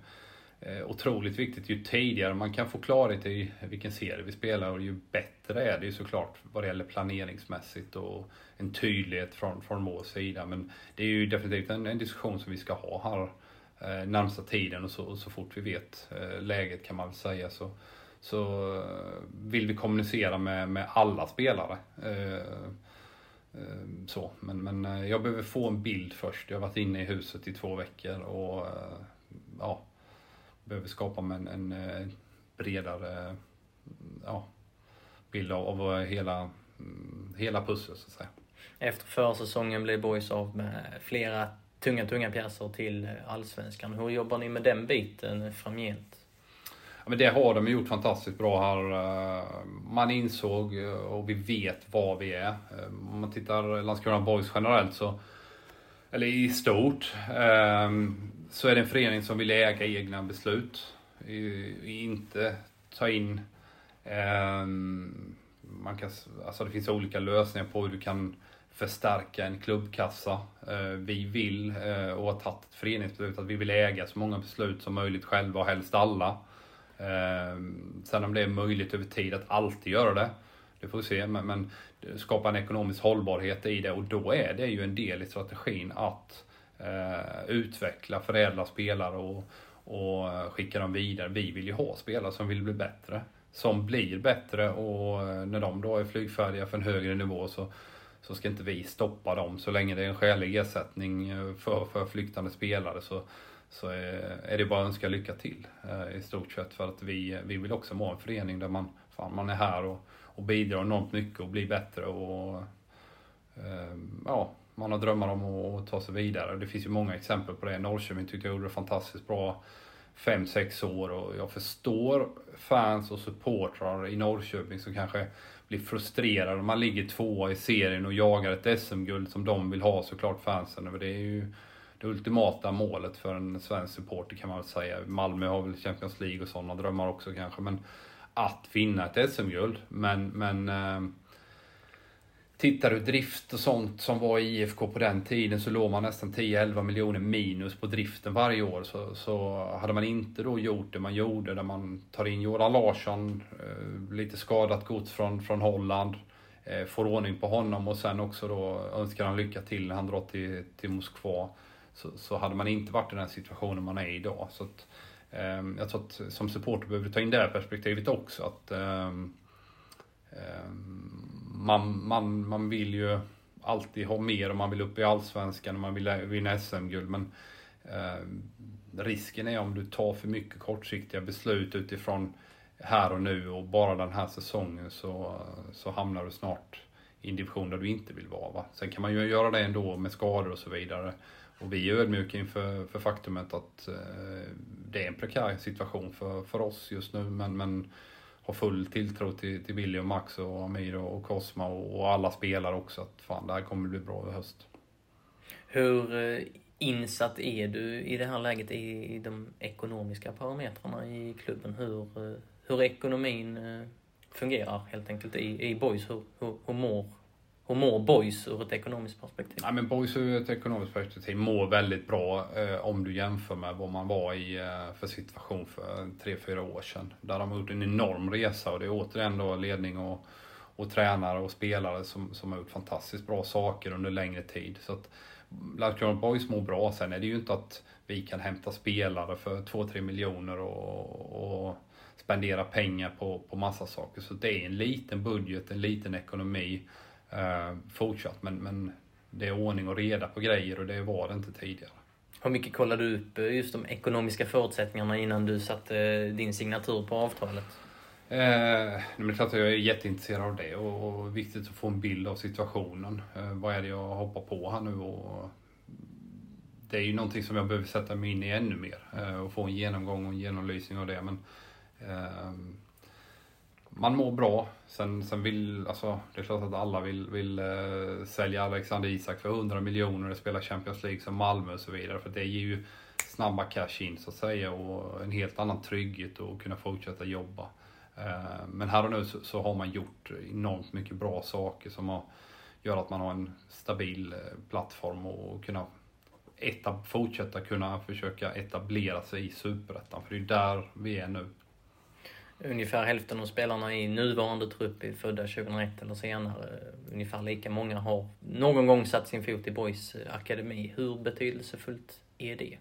eh, otroligt viktigt. Ju tidigare man kan få klarhet i vilken serie vi spelar och ju bättre är det ju såklart vad det gäller planeringsmässigt och en tydlighet från, från vår sida. Men det är ju definitivt en, en diskussion som vi ska ha här eh, Eh, närmsta tiden och så, så fort vi vet eh, läget kan man väl säga så, så eh, vill vi kommunicera med, med alla spelare. Så. Men, men jag behöver få en bild först. Jag har varit inne i huset i två veckor och ja, behöver skapa mig en, en, bredare ja, bild av, av hela, mm, hela pusslet så att säga. Efter försäsongen blev Boys av med flera tunga, tunga pjäser till eh, Allsvenskan. Hur jobbar ni med den biten framgent? Ja, men det har de gjort fantastiskt bra här. Eh, man insåg eh, och vi vet vad vi är. Om man tittar Landskrona Boys generellt så, eller i stort, så är det en förening som vill äga egna beslut. Inte ta in man kan, alltså det finns olika lösningar på hur du kan förstärka en klubbkassa. Eh, vi vill, eh, och har tagit ett föreningsbeslut, att vi vill äga så många beslut som möjligt själva och helst alla. Eh, sen om det är möjligt över tid att alltid göra det, det får vi se. Men, men skapa en ekonomisk hållbarhet i det och då är det ju en del i strategin att utveckla, förädla spelare och, och skicka dem vidare. Vi vill ju ha spelare som vill bli bättre, som blir bättre och när de då är flygfärdiga för en högre nivå så så ska inte vi stoppa dem. Så länge det är en skälig ersättning eh, för, för flyktande spelare så, så är, är det bara att önska lycka till eh, i stort sett. För att vi, eh, vi vill också vara en förening där man, fan, man är här och, och bidrar enormt mycket och blir bättre och eh, ja, man har drömmar om att ta sig vidare. Det finns ju många exempel på det. Norrköping tyckte jag gjorde det fantastiskt bra fem sex år och jag förstår fans och supportrar i Norrköping som kanske blir frustrerade. Man ligger tvåa i serien och jagar ett SM-guld som de vill ha såklart fansen. Det är ju det ultimata målet för en svensk supporter kan man väl säga. Malmö har väl Champions League och sådana drömmar också kanske. Men att vinna ett SM-guld. Men, men eh, Tittar du drift och sånt som var i IFK på den tiden så låg man nästan 10-11 miljoner minus på driften varje år. Så, så hade man inte då gjort det man gjorde där man tar in Jordan Larsson, eh, lite skadat gods från, från Holland, eh, får ordning på honom och sen också då önskar han lycka till när han drar till, till Moskva. Så, så hade man inte varit i den situationen man är i idag. Så att, eh, jag tror att som supporter behöver du ta in det här perspektivet också. att eh, man, man, man vill ju alltid ha mer och man vill upp i Allsvenskan och man vill vinna SM-guld. Men eh, risken är om du tar för mycket kortsiktiga beslut utifrån här och nu och bara den här säsongen så, så hamnar du snart i en division där du inte vill vara. Va? Sen kan man ju göra det ändå med skador och så vidare. Och vi är ödmjuka inför för faktumet att eh, det är en prekär situation för, för oss just nu. Men, men har full tilltro till, till Billy och Max och Amir och Cosma och, och, alla spelare också att fan, det här kommer bli bra i höst. Hur eh, insatt är du i det här läget i, i de ekonomiska parametrarna i klubben? Hur, eh, hur ekonomin eh, fungerar helt enkelt i, i Boys? Hur, hur, hur mår hur mår Boys ur ett ekonomiskt perspektiv? Ja, men Boys ur ett ekonomiskt perspektiv mår väldigt bra eh, om du jämför med vad man var i eh, för situation för tre fyra år sedan. Där de har gjort en enorm resa och det är återigen då ledning och, och tränare och spelare som, som har gjort fantastiskt bra saker under längre tid. Så att Landskrona Boys mår bra. Sen är det ju inte att vi kan hämta spelare för 2-3 miljoner och, och spendera pengar på, på massa saker. Så det är en liten budget, en liten ekonomi eh, fortsatt. Men, men det är ordning och reda på grejer och det var det inte tidigare. Hur mycket kollade du upp just de ekonomiska förutsättningarna innan du satte din signatur på avtalet? Eh, men det är klart att jag är jätteintresserad av det och, och viktigt att få en bild av situationen. Eh, vad är det jag hoppar på här nu? Och det är ju någonting som jag behöver sätta mig in i ännu mer eh, och få en genomgång och en genomlysning av det. Men, eh, man mår bra. Sen, sen vill, alltså, det är klart att alla vill, vill uh, sälja Alexander Isak för 100 miljoner och spela Champions League som Malmö och så vidare. För det ger ju snabba cash in så att säga och en helt annan trygghet och kunna fortsätta jobba. Uh, men här och nu så, så, har man gjort enormt mycket bra saker som har, gör att man har en stabil uh, plattform och kunna etab- fortsätta kunna försöka etablera sig i Superettan. För det är där vi är nu. Ungefär hälften av spelarna i nuvarande trupp är födda 2001 eller senare. Ungefär lika många har någon gång satt sin fot i Boys eh, akademi. Hur betydelsefullt är det?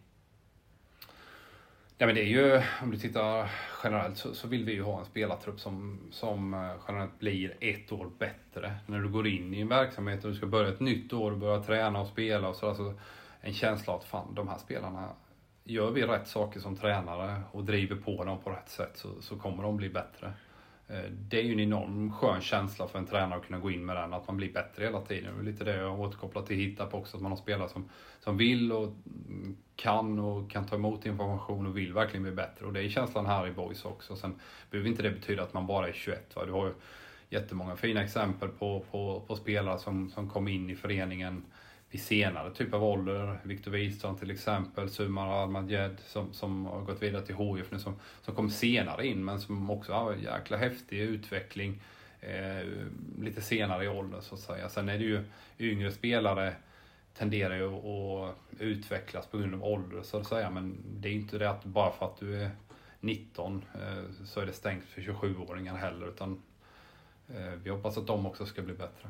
Ja men det är ju, om du tittar generellt så, så vill vi ju ha en spelartrupp som, som eh, generellt blir ett år bättre. När du går in i en verksamhet och du ska börja ett nytt år och börja träna och spela och sådär. Så en känsla att fan, de här spelarna, gör vi rätt saker som tränare och driver på dem på rätt sätt så, så kommer de bli bättre. Eh, det är ju en enorm skön känsla för en tränare att kunna gå in med den, att man blir bättre hela tiden. Det är lite det jag återkopplar till Hittarp också, att man har spelare som, som vill och kan och kan ta emot information och vill verkligen bli bättre. Och det är känslan här i Boys också. Sen behöver inte det betyda att man bara är 21. Va? Du har ju jättemånga fina exempel på, på, på spelare som, som kom in i föreningen vid senare typ av ålder. Viktor Wihlstrand till exempel, Sumar Almadjed som, som har gått vidare till HIF nu som, som kom senare in men som också har en jäkla häftig utveckling eh, lite senare i åldern så att säga. Sen är det ju yngre spelare tenderar ju att utvecklas på grund av ålder så att säga men det är inte det att bara för att du är 19 eh, så är det stängt för 27-åringar heller utan eh, vi hoppas att de också ska bli bättre.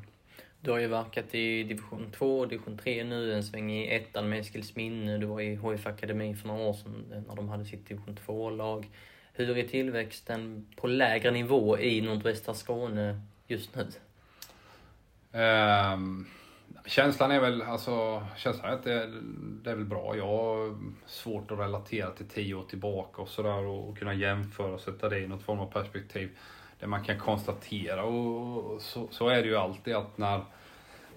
Du har ju verkat i division 2 och division 3 nu, en sväng i ettan med Eskilsminne. Du var i HF Akademi för några år sedan eh, när de hade sitt division 2-lag. Hur är tillväxten på lägre nivå i nordvästra Skåne just nu? Um, känslan är väl, alltså, känslan är att det, det, är väl bra. Jag har svårt att relatera till tio år tillbaka och sådär och kunna jämföra och sätta det i något form av perspektiv det man kan konstatera och så, så, är det ju alltid att när,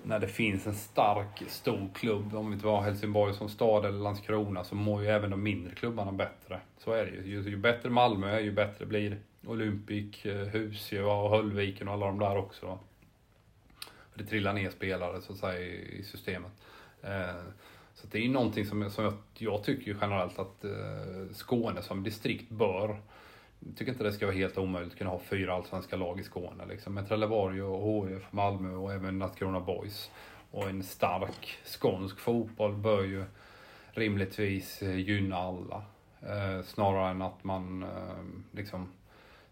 när det finns en stark, stor klubb, om vi inte var Helsingborg som stad eller Landskrona, så mår ju även de mindre klubbarna bättre. Så är det ju. Ju, ju bättre Malmö är, ju bättre blir Olympic, eh, Husie och Höllviken och alla de där också. För Det trillar ner spelare så att säga i, systemet. Eh, så det är ju någonting som, som jag, jag tycker generellt att eh, Skåne som distrikt bör tycker inte det ska vara helt omöjligt att kunna ha fyra allsvenska lag i Skåne. Liksom. Med Trelleborg och HIF, Malmö och även Landskrona Boys. Och en stark skånsk fotboll bör ju rimligtvis eh, gynna alla. Eh, snarare än att man eh, liksom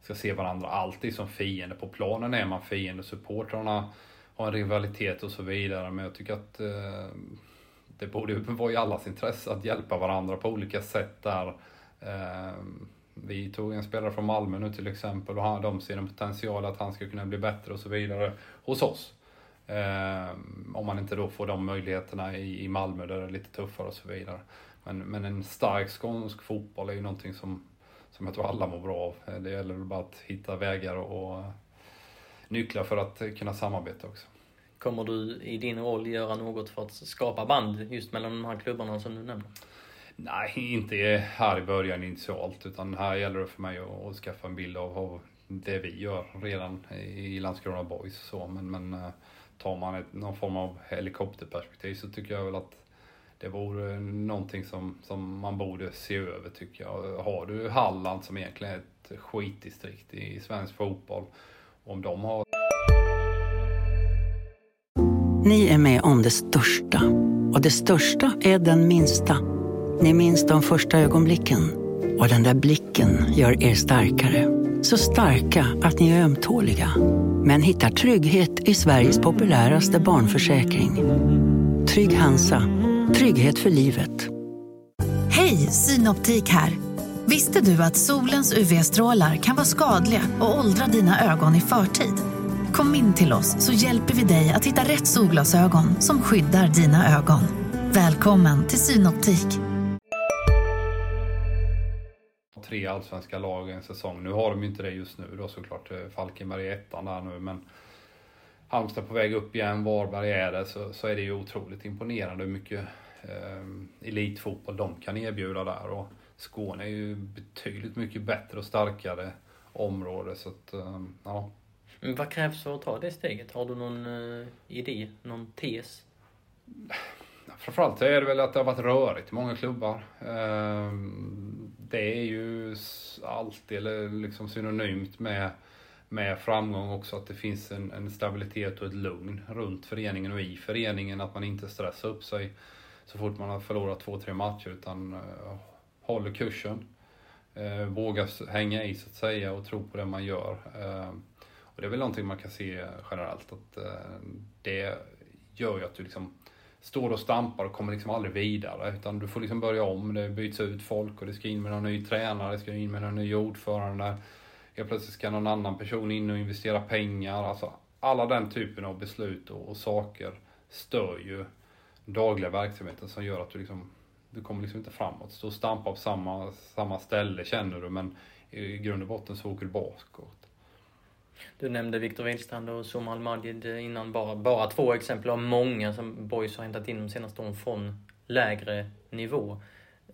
ska se varandra alltid som fiende. På planen är man fiende, supportrarna har en rivalitet och så vidare. Men jag tycker att eh, det borde vara i allas intresse att hjälpa varandra på olika sätt där. Eh, vi tog en spelare från Malmö nu till exempel och de ser en potential att han ska kunna bli bättre och så vidare hos oss. Eh, om man inte då får de möjligheterna i, i Malmö där det är lite tuffare och så vidare. Men, men en stark skånsk fotboll är ju någonting som, som jag tror alla mår bra av. Eh, det gäller bara att hitta vägar och nycklar för att kunna samarbeta också. Kommer du i din roll göra något för att skapa band just mellan de här klubbarna som du nämner? Nej, inte här i början initialt utan här gäller det för mig att, att skaffa en bild av, av det vi gör redan i Landskrona Boys. Så. Men, men eh, tar man ett, någon form av helikopterperspektiv så tycker jag väl att det vore någonting som, som man borde se över tycker jag. Har du Halland som egentligen är ett skitdistrikt i svensk fotboll, om de har... Ni är med om det största och det största är den minsta. Ni minns de första ögonblicken och den där blicken gör er starkare. Så starka att ni är ömtåliga. Men hittar trygghet i Sveriges populäraste barnförsäkring. Trygg Hansa. Trygghet för livet. Hej, Synoptik här. Visste du att solens UV-strålar kan vara skadliga och åldra dina ögon i förtid? Kom in till oss så hjälper vi dig att hitta rätt solglasögon som skyddar dina ögon. Välkommen till Synoptik tre allsvenska lag en säsong. Nu har de ju inte det just nu då såklart. Eh, Falkenberg är ettan där nu men Halmstad på väg upp igen, Varberg är det, så, så är det ju otroligt imponerande hur mycket eh, elitfotboll de kan erbjuda där. Och Skåne är ju betydligt mycket bättre och starkare område så att, eh, ja. Men vad krävs för att ta det steget? Har du någon eh, idé, någon tes? Framförallt är det väl att det har varit rörigt i många klubbar. Eh, det är ju alltid eller liksom synonymt med, med framgång också att det finns en, en, stabilitet och ett lugn runt föreningen och i föreningen. Att man inte stressar upp sig så fort man har förlorat två, tre matcher utan eh, håller kursen. Eh, vågar hänga i så att säga och tro på det man gör. Eh, och det är väl någonting man kan se generellt att det gör ju att du liksom står och stampar och kommer liksom aldrig vidare. Utan du får liksom börja om. Det byts ut folk och det ska in med någon ny tränare, det ska in med någon ny ordförande. Helt plötsligt ska någon annan person in och investera pengar. Alltså alla den typen av beslut och, och saker stör ju dagliga verksamheten som gör att du liksom du kommer liksom inte framåt. Stå och stampa på samma, samma ställe känner du men i grund och botten så åker du bakåt. Du nämnde Viktor Wihlstrand och Somal Majid innan. Bara, bara två exempel av många som Boys har hämtat in de senaste åren från lägre nivå.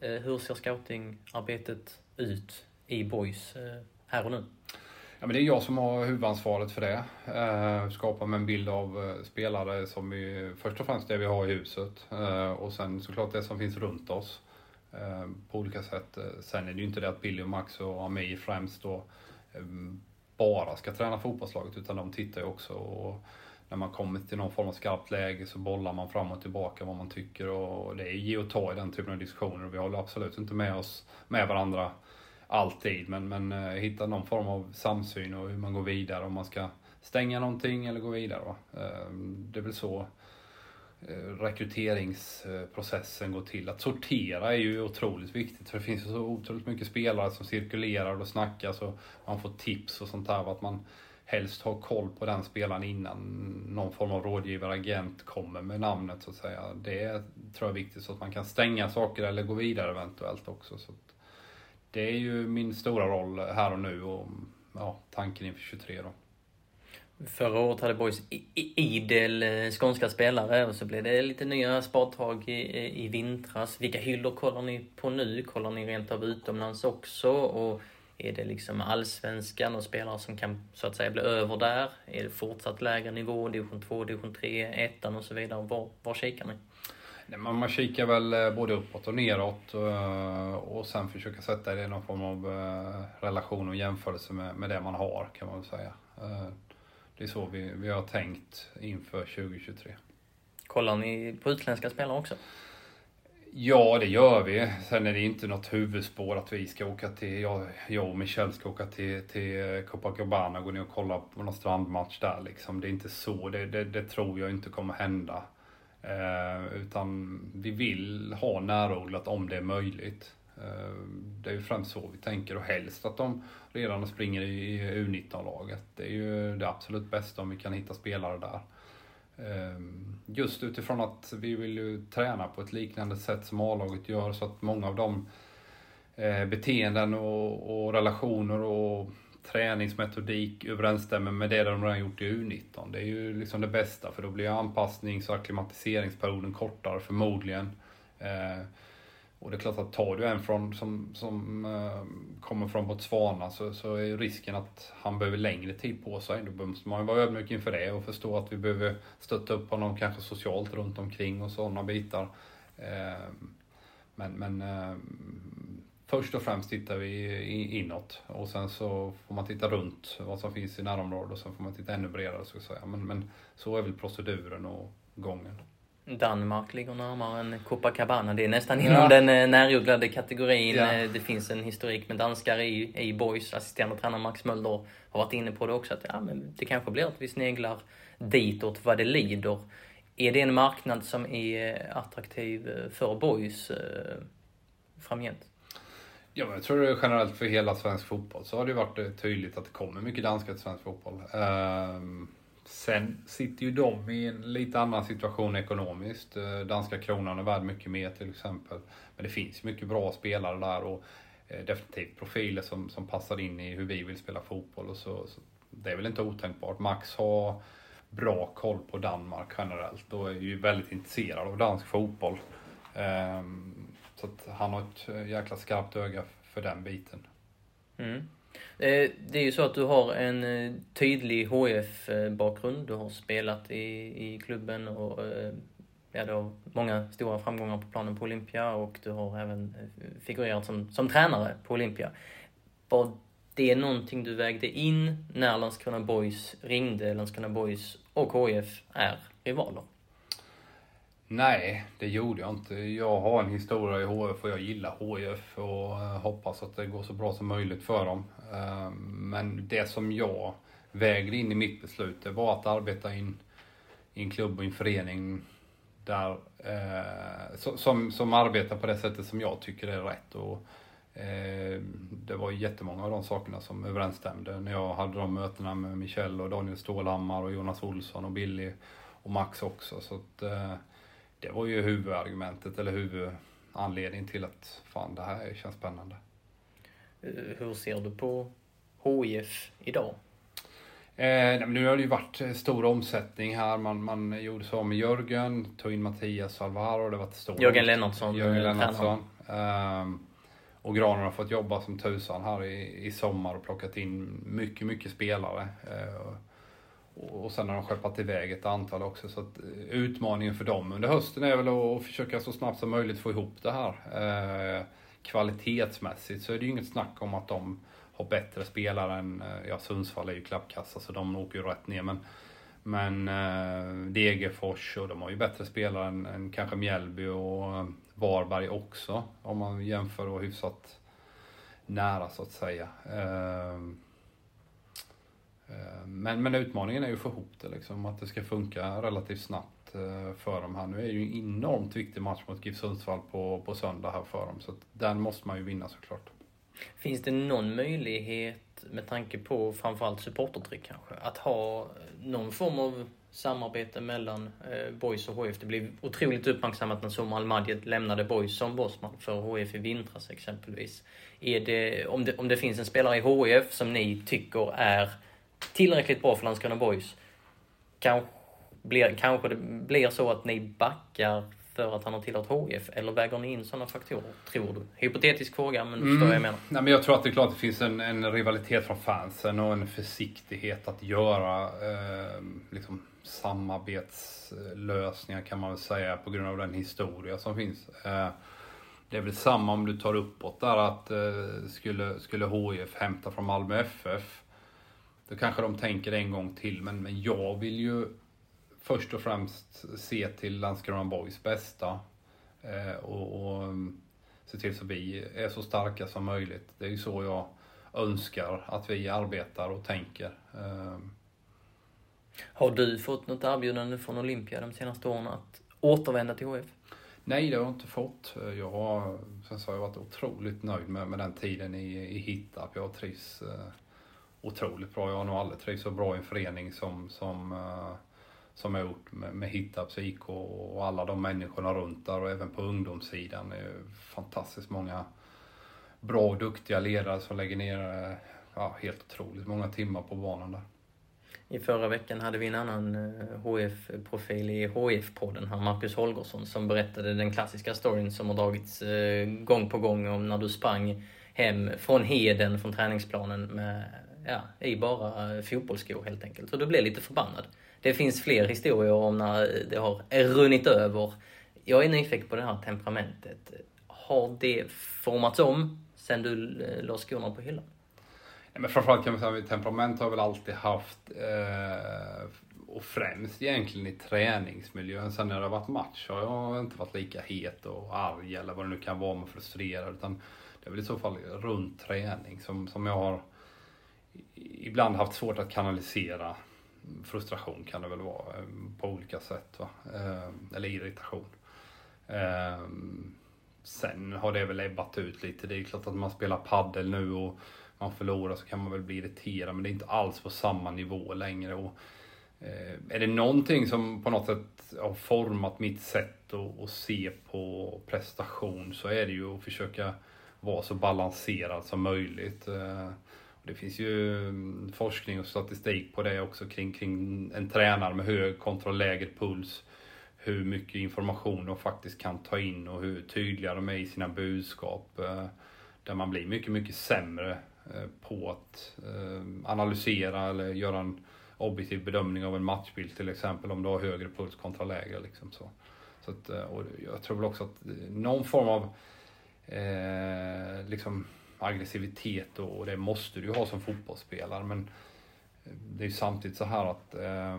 Eh, hur ser scoutingarbetet ut i Boys eh, här och nu? Ja, men det är jag som har huvudansvaret för det. Eh, skapa med en bild av spelare som vi, först och främst det vi har i huset och sen såklart det som finns runt oss på olika sätt. Sen är det ju inte det att Billy och Max och Ami främst då bara ska träna fotbollslaget utan de tittar ju också och när man kommer till någon form av skarpt läge så bollar man fram och tillbaka vad man tycker och det är ge och ta i den typen av diskussioner och vi håller absolut inte med oss med varandra alltid men, men eh, hitta någon form av samsyn och hur man går vidare om man ska stänga någonting eller gå vidare. Va? Ehm, det är väl så Eh, rekryteringsprocessen går till. Att sortera är ju otroligt viktigt för det finns ju så otroligt mycket spelare som cirkulerar och snackas och man får tips och sånt där. Att man helst har koll på den spelaren innan någon form av rådgivare, agent kommer med namnet så att säga. Det tror jag är viktigt så att man kan stänga saker eller gå vidare eventuellt också. Så det är ju min stora roll här och nu och ja, tanken inför 23 då. Förra året hade Boys idel eh, skånska spelare och så blev det lite nya spadtag i, i vintras. Vilka hyllor kollar ni på nu? Kollar ni rent av utomlands också? Och är det liksom allsvenskan och spelare som kan så att säga bli över där? Är det fortsatt lägre nivå, division 2, division 3, ettan och så vidare? Var, var kikar ni? Nej, man, kikar väl eh, både uppåt och neråt och, och sen försöka sätta det i någon form av relation och jämförelse med, med det man har kan man väl säga. Det är så vi, vi har tänkt inför 2023. Kollar ni på utländska spelare också? Ja, det gör vi. Sen är det inte något huvudspår att vi ska åka till, jag, jag och Michel ska åka till, till Copacabana och gå ner och kolla på någon strandmatch där liksom. Det är inte så, det, det, det tror jag inte kommer hända. Eh, utan vi vill ha närodlat om det är möjligt. Eh, det är ju främst så vi tänker och helst att de redan springer i U19-laget. Det är ju det absolut bästa om vi kan hitta spelare där. Ehm, just utifrån att vi vill ju träna på ett liknande sätt som A-laget gör så att många av de eh, beteenden och, och relationer och träningsmetodik överensstämmer med det de redan gjort i U19. Det är ju liksom det bästa för då blir anpassnings och akklimatiseringsperioden kortare förmodligen. Eh, och det är klart att tar du en från, som, som eh, kommer från Botswana så, så är risken att han behöver längre tid på sig. Då måste man vara ödmjuk inför det och förstå att vi behöver stötta upp honom kanske socialt runt omkring och sådana bitar. Eh, men men eh, först och främst tittar vi inåt och sen så får man titta runt vad som finns i närområdet och sen får man titta ännu bredare så att säga. Men, men så är väl proceduren och gången. Danmark ligger närmare än Copacabana. Det är nästan inom ja. den eh, närjugglade kategorin. Ja. Eh, det finns en historik med danskar i, i Boys. Assisterande tränare Max Mölder har varit inne på det också. Att ja, men det kanske blir att vi sneglar ditåt vad det lider. Är det en marknad som är eh, attraktiv för Boys framgent? Ja, jag tror det generellt för hela svensk fotboll så har det varit tydligt att det kommer mycket danskar till svensk fotboll. Um Sen sitter ju de i en lite annan situation ekonomiskt. Eh, danska kronan är värd mycket mer till exempel. Men det finns mycket bra spelare där och eh, definitivt profiler som, som passar in i hur vi vill spela fotboll. Och så, så det är väl inte otänkbart. Max har bra koll på Danmark generellt och är ju väldigt intresserad av dansk fotboll. Ehm, så att han har ett eh, jäkla skarpt öga för den biten. Mm. Eh, det är ju så att du har en eh, tydlig HF-bakgrund. Du har spelat i, i klubben och eh, ja, du har många stora framgångar på planen på Olympia och du har även figurerat som, som tränare på Olympia. Var det någonting du vägde in när Landskrona Boys ringde? Landskrona Boys och HF är rivaler. Nej, det gjorde jag inte. Jag har en historia i HF och jag gillar HF och hoppas att det går så bra som möjligt för dem. Eh, men det som jag vägde in i mitt beslut, det var att arbeta in i en klubb och en förening där, eh, som, som arbetar på det sättet som jag tycker är rätt. Och, eh, det var jättemånga av de sakerna som överensstämde när jag hade de mötena med Michel och Daniel Stålhammar och Jonas Olsson och Billy och Max också. Så att, det var ju huvudargumentet eller huvudanledningen till att fan det här känns spännande. Eh, hur ser du på HIF idag? Eh, nu har det ju varit eh, stor omsättning här. Man, man gjorde så med Jörgen, tog in Mattias Alvaro. Det var stor Jörgen Lennartsson. Jörgen eh, Lennartsson. Eh, och Granen har fått jobba som tusan här i, i sommar och plockat in mycket, mycket spelare. Eh, och sen har de skeppat iväg ett antal också. Så att utmaningen för dem under hösten är väl att försöka så snabbt som möjligt få ihop det här. Kvalitetsmässigt så är det ju inget snack om att de har bättre spelare än, eh, ja Sundsvall är ju klappkassa så de åker ju rätt ner. Men, men eh, Degerfors och de har ju bättre spelare än, än kanske Mjällby och eh, Varberg också. Om man jämför och hyfsat nära så att säga. Eh, men, men utmaningen är ju att få ihop det liksom, att det ska funka relativt snabbt Eh, för dem här. Nu är det ju en enormt viktig match mot GIF Sundsvall på, på söndag här för dem, så den måste man ju vinna såklart. Finns det någon möjlighet, med tanke på framförallt supportertryck kanske, att ha någon form av samarbete mellan eh, Boys och HF? Det blev otroligt uppmärksammat när Som Al lämnade Boys som bossman för HF i vintras exempelvis. Är det, om, det, om det finns en spelare i HF som ni tycker är tillräckligt bra för Landskrona Boys. Kanske, blir, kanske det blir så att ni backar för att han har tillhört HIF? Eller väger ni in sådana faktorer, tror du? Hypotetisk fråga, men mm. förstår vad jag menar. Nej, men jag tror att det är klart att det finns en, en rivalitet från fansen och en försiktighet att göra eh, liksom, samarbetslösningar kan man väl säga på grund av den historia som finns. Eh, det är väl samma om du tar uppåt där att eh, skulle, skulle HIF hämta från Malmö FF då kanske de tänker en gång till, men, men jag vill ju först och främst se till Landskrona Boys bästa. Eh, och, och mm, se till så vi är så starka som möjligt. Det är ju så jag önskar att vi arbetar och tänker. Eh. Har du fått något erbjudande från Olympia de senaste åren att återvända till HF? Nej, det har jag inte fått. Jag har, sen så har jag varit otroligt nöjd med, med den tiden i, i Hittarp. Jag trivs eh, otroligt bra. Jag har nog aldrig trivts så bra i en förening som, som, uh, som jag gjort med, med Hittarps IK och alla de människorna runt där och även på ungdomssidan. Det är fantastiskt många bra och duktiga ledare som lägger ner eh, ja, helt otroligt många timmar på banan där. I förra veckan hade vi en annan eh, HF-profil i HF-podden, här Marcus Holgersson, som berättade den klassiska storyn som har dragits eh, gång på gång om när du sprang hem från Heden, från träningsplanen med ja, i bara fotbollsskor helt enkelt. Och du blev lite förbannad. Det finns fler historier om när det har runnit över. Jag är nyfiken på det här temperamentet. Har det formats om sen du eh, la skorna på hyllan? Ja, men framförallt kan man säga att temperament har väl alltid haft eh, och främst egentligen i träningsmiljön. Sen när det har varit match har jag inte varit lika het och arg eller vad det nu kan vara med frustrerad. Utan det är väl i så fall runt träning som, som jag har ibland haft svårt att kanalisera frustration kan det väl vara eh, på olika sätt. Va? Eh, eller irritation. Eh, sen har det väl ebbat ut lite. Det är klart att man spelar paddel nu och man förlorar så kan man väl bli irriterad men det är inte alls på samma nivå längre. Och, är det någonting som på något sätt har format mitt sätt att, att se på prestation så är det ju att försöka vara så balanserad som möjligt. Det finns ju mm, forskning och statistik på det också kring, kring en tränare med hög kontra lägre puls. Hur mycket information de faktiskt kan ta in och hur tydliga de är i sina budskap. Eh, där man blir mycket, mycket sämre eh, på att eh, analysera eller göra en objektiv bedömning av en matchbild till exempel om du har högre puls kontra lägre. Liksom så. Så att, och jag tror väl också att någon form av eh, liksom aggressivitet och det måste du ju ha som fotbollsspelare. Men eh, det är ju samtidigt så här att eh,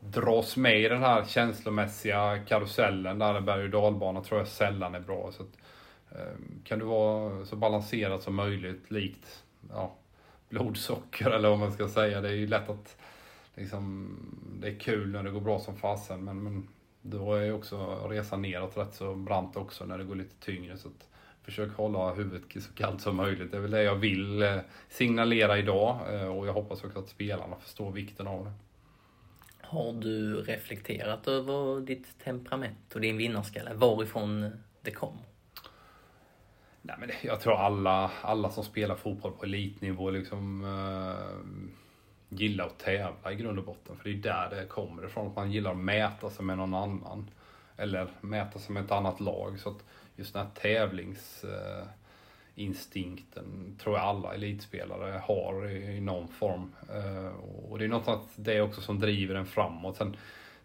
dras med i den här känslomässiga karusellen där en berg och dalbana tror jag sällan är bra. Så att, eh, kan du vara så balanserad som möjligt, likt ja, blodsocker eller vad man ska säga. Det är ju lätt att liksom, det är kul när det går bra som fasen men, men då är också resan neråt rätt så brant också när det går lite tyngre. Så att, försök hålla huvudet så kallt som möjligt. Det är väl det jag vill eh, signalera idag eh, och jag hoppas också att spelarna förstår vikten av det. Har du reflekterat över ditt temperament och din vinnarskalle? Varifrån det kommer? Nej, men jag tror alla, alla som spelar fotboll på elitnivå liksom uh, gillar att tävla i grund och botten. För det är där det kommer ifrån. Att man gillar att mäta sig med någon annan. Eller mäta sig med ett annat lag. Så att just den här tävlingsinstinkten tror jag alla elitspelare har i, någon form. Uh, och det är något att det är också som driver en framåt. Sen,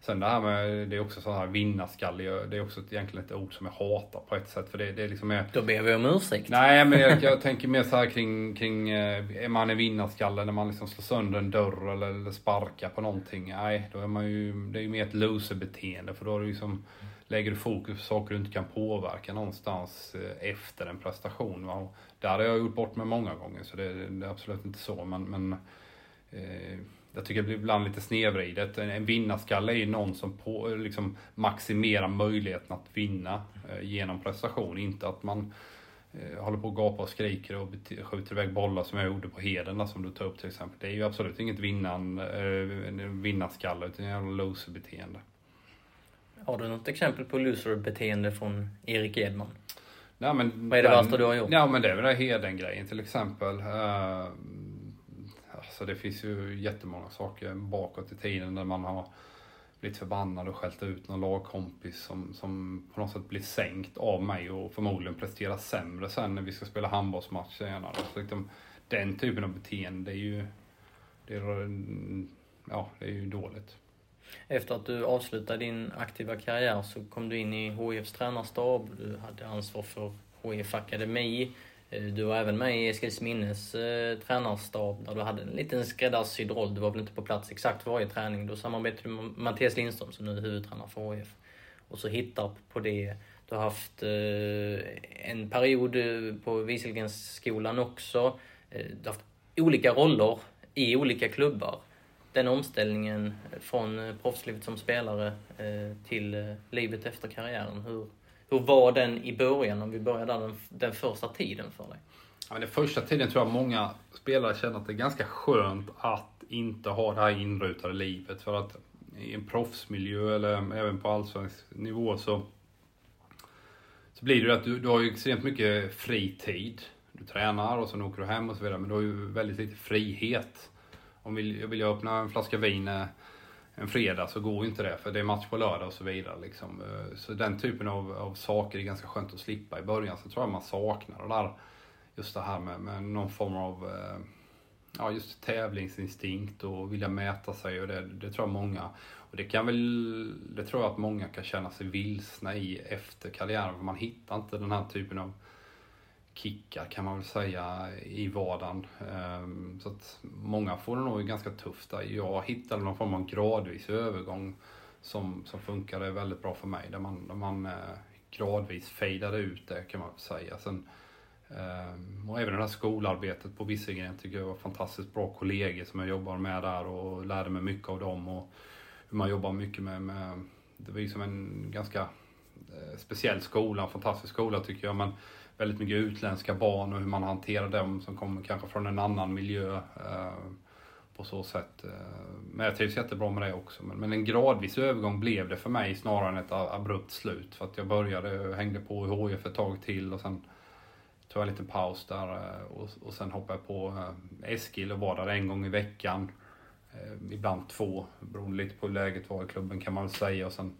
Sen det här med, det är också så här vinnarskalle, det är också egentligen ett ord som jag hatar på ett sätt. För det, det är liksom mer... Då ber vi om ursäkt. Nej, men jag, jag tänker mer så här kring, kring, är eh, man en vinnarskalle när man liksom slår sönder en dörr eller, eller sparkar på någonting. Nej, då är man ju, det är ju mer ett loser-beteende för då är det liksom, lägger du fokus på saker du inte kan påverka någonstans eh, efter en prestation. Va? Och där har jag gjort bort mig många gånger så det, det är absolut inte så. Men, men eh, jag tycker det blir ibland lite snedvridet. En vinnarskalle är ju någon som på, liksom maximerar möjligheten att vinna eh, genom prestation. Inte att man eh, håller på och gapar och skriker och skjuter iväg bollar som jag gjorde på Heden som du tar upp till exempel. Det är ju absolut inget vinnan, eh, vinnarskalle utan ett loser-beteende. Har du något exempel på loser-beteende från Erik Edman? Nej, men Vad är det den, värsta du har gjort? Ja men det är väl den Heden-grejen till exempel. Uh, så det finns ju jättemånga saker bakåt i tiden där man har blivit förbannad och skällt ut någon lagkompis som, som på något sätt blir sänkt av mig och förmodligen presterar sämre sen när vi ska spela handbollsmatch senare. Så liksom, den typen av beteende är ju, det är, ja, det är ju dåligt. Efter att du avslutade din aktiva karriär så kom du in i HIFs tränarstab, du hade ansvar för HIF Akademi. Eh, du var även med i Eskilsminnes eh, tränarstab där du hade en liten skräddarsydd roll. Du var väl inte på plats exakt varje träning. Då samarbetade du med Mattias Lindström som nu är huvudtränare för HIF. Och så hittar på det. Du har haft eh, en period eh, på Wieselgrensskolan också. Eh, du har haft olika roller i olika klubbar. Den omställningen från eh, proffslivet som spelare eh, till eh, livet efter karriären. Hur, hur var den i början, om vi börjar där, den, den första tiden för dig? Ja, den första tiden tror jag många spelare känner att det är ganska skönt att inte ha det här inrutade livet. För att i en proffsmiljö eller även på allsvensk nivå så, så blir det att du, du har ju extremt mycket fritid. Du tränar och sen åker du hem och så vidare, men du har ju väldigt lite frihet. Om vill, jag vill jag öppna en flaska vin eh, en fredag så går inte det för det är match på lördag och så vidare. Liksom. Eh, så den typen av, av saker är ganska skönt att slippa i början. Så tror jag man saknar det där, just det här med, med någon form av eh, ja, just tävlingsinstinkt och vilja mäta sig och det, det tror jag många och det kan väl, det tror jag att många kan känna sig vilsna i efter karriären för man hittar inte den här typen av kickar kan man väl säga i vardagen. Ehm, så att många får det nog ganska tufft där. Jag hittade någon form av gradvis övergång som, som funkade väldigt bra för mig. Där man, där man eh, gradvis fejdade ut det kan man väl säga. Sen, ehm, och även det här skolarbetet på Vissegren tycker jag var fantastiskt bra kollegor som jag jobbar med där och lärde mig mycket av dem. Och hur man jobbar mycket med, med det var ju som en ganska eh, speciell skola, en fantastisk skola tycker jag. Men väldigt mycket utländska barn och hur man hanterar dem som kommer kanske från en annan miljö. Eh, på så sätt. Eh, men jag trivs jättebra med det också. Men, en gradvis övergång blev det för mig snarare än ett abrupt slut. För att jag började, hängde på i HIF ett tag till och sen tog jag en liten paus där eh, och, och sen hoppade jag på Eskil och var där en gång i veckan. Ibland två, beroende lite på hur läget var i klubben kan man väl säga. Och sen,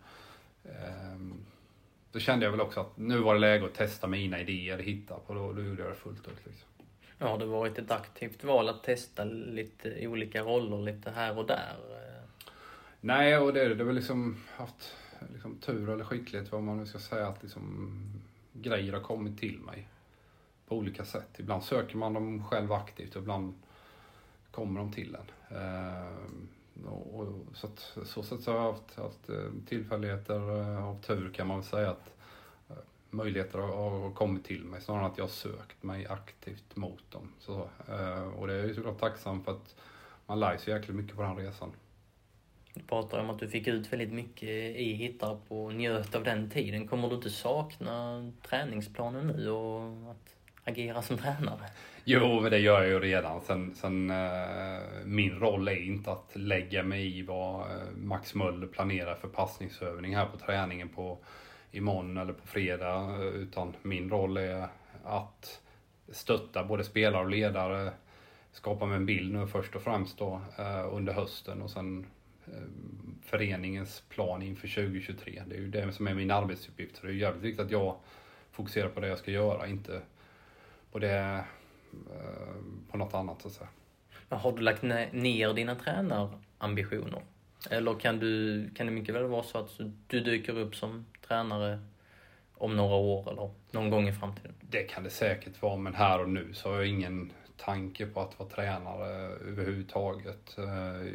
då kände jag väl också att nu var det läge att testa mina idéer, hitta på. Då, då gjorde jag det fullt ut. Liksom. Ja, har det varit ett aktivt val att testa lite olika roller lite här och där? Nej, och det, det har väl liksom haft liksom, tur eller skicklighet, vad man nu ska säga, att liksom, grejer har kommit till mig på olika sätt. Ibland söker man dem själv aktivt och ibland kommer de till en. Och, och, så, att, så sätt så har jag haft, haft eh, tillfälligheter eh, av tur kan man väl säga att eh, möjligheter har, kommit till mig snarare än att jag har sökt mig aktivt mot dem. Så, och det är jag ju såklart tacksam för att man lär sig jäkligt mycket på den resan. Du pratar om att du fick ut väldigt mycket i Hittarp och njöt av den tiden. Kommer du inte sakna träningsplanen nu och att agera som tränare? Jo, men det gör jag ju redan. Sen, sen uh, min roll är inte att lägga mig i vad eh, Max Möller planerar för passningsövning här på träningen på imorgon eller på fredag. Eh, utan min roll är att stötta både spelare och ledare. Skapa mig en bild nu först och främst då under hösten och sen föreningens plan inför 2023. Det är ju det som är min arbetsuppgift. Så det är jävligt viktigt att jag fokuserar på det jag ska göra, inte på det på något annat så att säga. Har du lagt ner dina tränarambitioner? Eller kan, du, kan det mycket väl vara så att du dyker upp som tränare om några år eller någon gång i framtiden? Det kan det säkert vara, men här och nu så har jag ingen tanke på att vara tränare överhuvudtaget. Eh,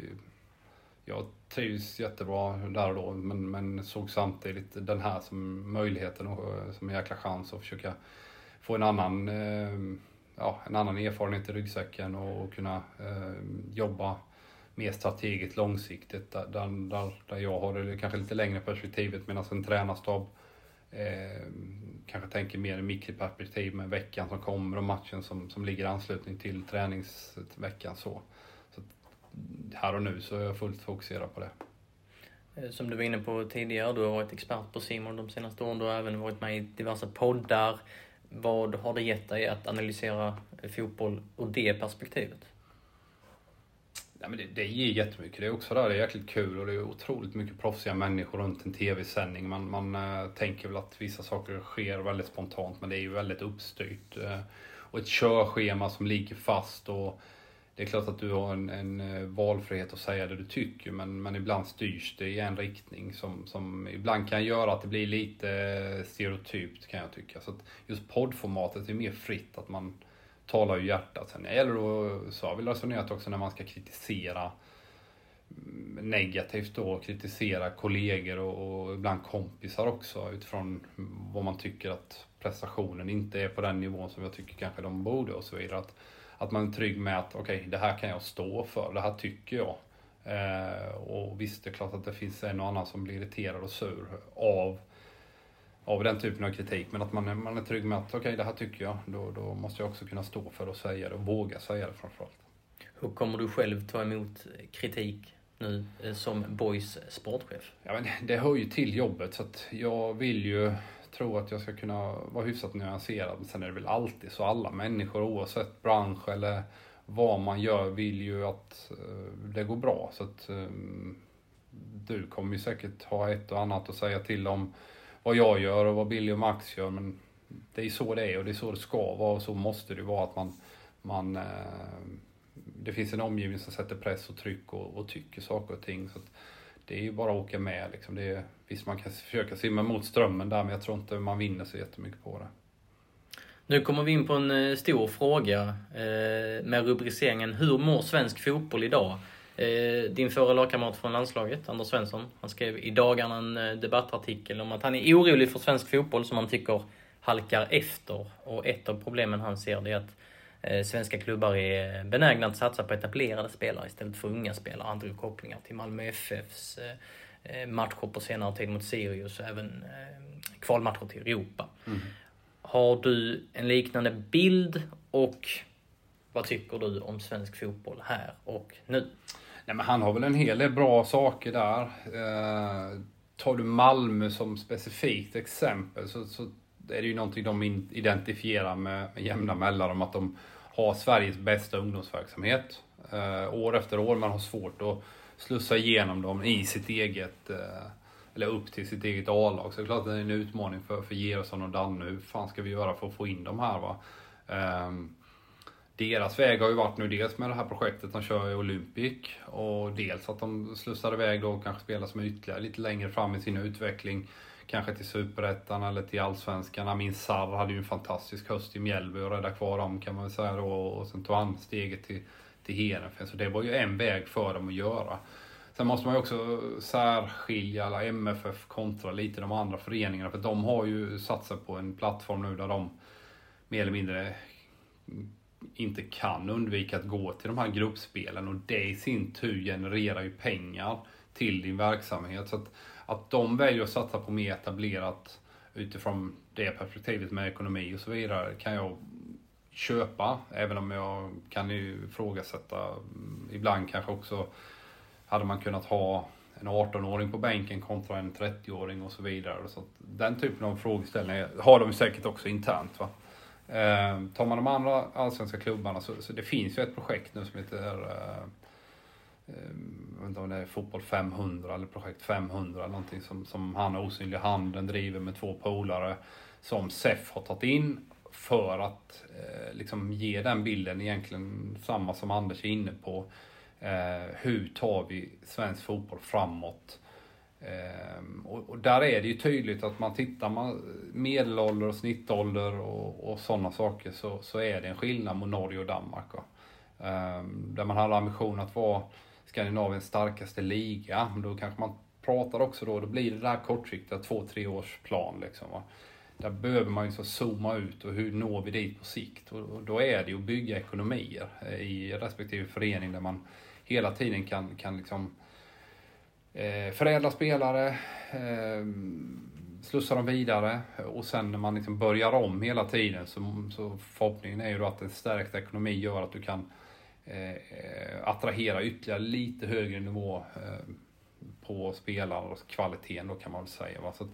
jag trivs jättebra där och då, men, men såg samtidigt den här som möjligheten och som en jäkla chans att försöka få en annan eh, ja, en annan erfarenhet i ryggsäcken och kunna eh, jobba mer strategiskt långsiktigt där, där, där jag har det kanske lite längre perspektivet medan en tränarstab eh, kanske tänker mer i mikroperspektiv med veckan som kommer och matchen som, som ligger i anslutning till träningsveckan. Så. så här och nu så är jag fullt fokuserad på det. Eh, som du var inne på tidigare, du har varit expert på Simon de senaste åren. Du har även varit med i diverse poddar. Vad har det gett dig att analysera fotboll ur det perspektivet? Ja, men det, det ger jättemycket. Det är också där det är jäkligt kul och det är otroligt mycket proffsiga människor runt en tv-sändning. Man, man äh, tänker väl att vissa saker sker väldigt spontant men det är ju väldigt uppstyrt. Äh, och ett körschema som ligger fast och det är klart att du har en, en eh, valfrihet att säga det du tycker men, men ibland styrs det i en riktning som, som ibland kan göra att det blir lite eh, stereotypt kan jag tycka. Så att just poddformatet är mer fritt, att man talar ju hjärtat. Sen gäller det så har vi resonerat också när man ska kritisera mm, negativt då, kritisera kollegor och, och ibland kompisar också utifrån vad man tycker att prestationen inte är på den nivån som jag tycker kanske de borde och så vidare. Att, att man är trygg med att okej, okay, det här kan jag stå för, det här tycker jag. Eh, och visst, det är klart att det finns en och annan som blir irriterad och sur av, av den typen av kritik. Men att man är, man är trygg med att okej, okay, det här tycker jag. Då, då måste jag också kunna stå för och säga det och våga säga det framförallt. Hur kommer du själv ta emot kritik nu eh, som Boys sportchef? Ja, men det hör ju till jobbet så att jag vill ju tro att jag ska kunna vara hyfsat nyanserad. Men sen är det väl alltid så. Alla människor oavsett bransch eller vad man gör vill ju att uh, det går bra. Så att um, du kommer ju säkert ha ett och annat att säga till om vad jag gör och vad Billy och Max gör. Men det är så det är och det är så det ska vara och så måste det vara att man, man uh, det finns en omgivning som sätter press och tryck och, och tycker saker och ting. Så det är ju bara att åka med. Liksom. Det är, visst, man kan försöka simma mot strömmen där, men jag tror inte man vinner så jättemycket på det. Nu kommer vi in på en eh, stor fråga eh, med rubriceringen Hur mår svensk fotboll idag? Eh, din förra lagkamrat från landslaget, Anders Svensson, han skrev i dagarna en eh, debattartikel om att han är orolig för svensk fotboll som han tycker halkar efter. Och ett av problemen han ser det är att svenska klubbar är benägna att satsa på etablerade spelare istället för unga spelare. Han drog kopplingar till Malmö FFs eh, eh, matcher på senare tid mot Sirius och även kvalmatcher till Europa. Mm. Har du en liknande bild och vad tycker du om svensk fotboll här och nu? Nej, men han har väl en hel del bra saker där. Eh, tar du Malmö som specifikt exempel så, så är det ju någonting de identifierar med, med jämna mellanrum. Att de ha Sveriges bästa ungdomsverksamhet. Eh, år efter år. Man har svårt att slussa igenom dem i sitt eget, eh, eller upp till sitt eget A-lag. Så det är klart att det är en utmaning för, för Gerhardsson och Danne. Hur fan ska vi göra för att få in dem här va? Eh, deras väg har ju varit nu dels med det här projektet de kör i Olympic och dels att de slussar iväg då och kanske spelar som ytterligare lite längre fram i sin utveckling kanske till Superettan eller till Allsvenskan. Amin Sarr hade ju en fantastisk höst i Mjällby och räddade kvar dem kan man väl säga då. Och sen tog han steget till, till Heerenveen. Så det var ju en väg för dem att göra. Sen måste man ju också särskilja alla MFF kontra lite de andra föreningarna. För de har ju satsat på en plattform nu där de mer eller mindre inte kan undvika att gå till de här gruppspelen och det i sin tur genererar ju pengar till din verksamhet. Så att, att de väljer att satsa på mer etablerat utifrån det perspektivet med ekonomi och så vidare kan jag köpa. Även om jag kan ju ifrågasätta mm, ibland kanske också hade man kunnat ha en 18-åring på bänken kontra en 30-åring och så vidare. Så den typen av frågeställningar har de säkert också internt. Va? Eh, tar man de andra allsvenska klubbarna så, så det finns ju ett projekt nu som heter eh Eh, jag vet inte om det är Fotboll 500 eller Projekt 500 eller någonting som, som han Osynliga Handen driver med två polare som SEF har tagit in för att eh, liksom ge den bilden egentligen samma som Anders är inne på. Eh, hur tar vi svensk fotboll framåt? Eh, och, och, där är det ju tydligt att man tittar man medelålder och snittålder och, och sådana saker så, så är det en skillnad mot Norge och Danmark. Eh, där man hade ambition att vara Skandinaviens starkaste liga. Men då kanske man pratar också då, då blir det där kortsiktiga två, tre års plan liksom. Va? Där behöver man ju så zooma ut och hur når vi dit på sikt? Och då är det ju att bygga ekonomier eh, i respektive förening där man hela tiden kan, kan liksom eh, förädla spelare, eh, slussa dem vidare och sen när man liksom börjar om hela tiden så, så förhoppningen är ju då att en stärkt ekonomi gör att du kan Eh, attrahera ytterligare lite högre nivå eh, på spelarkvaliteten då kan man väl säga. Va? Så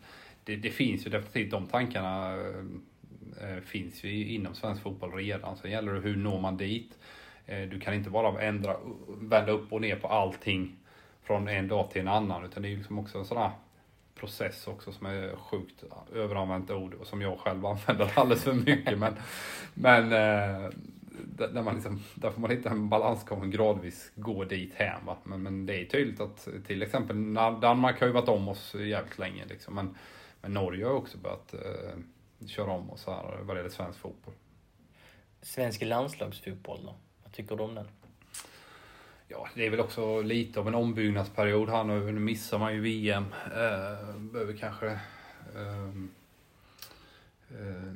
det, det, finns ju definitivt, de tankarna eh, eh, finns ju inom svensk fotboll redan. Sen gäller det hur når man dit. Eh, du kan inte bara ändra, vända upp och ner på allting från en dag till en annan. Utan det är liksom också en sån här process också som är sjukt överanvänt ord och som jag själv använder alldeles för mycket. men men eh, där, man liksom, där får man hitta en balansgång och gradvis gå dit hem. Va? Men, men det är tydligt att till exempel Danmark har ju varit om oss jävligt länge. Liksom, men, men Norge har också börjat eh, köra om oss här vad det gäller svensk fotboll. Svensk landslagsfotboll då? Vad tycker du om den? Ja, det är väl också lite av en ombyggnadsperiod här nu. Nu missar man ju VM. Eh, behöver kanske eh, eh,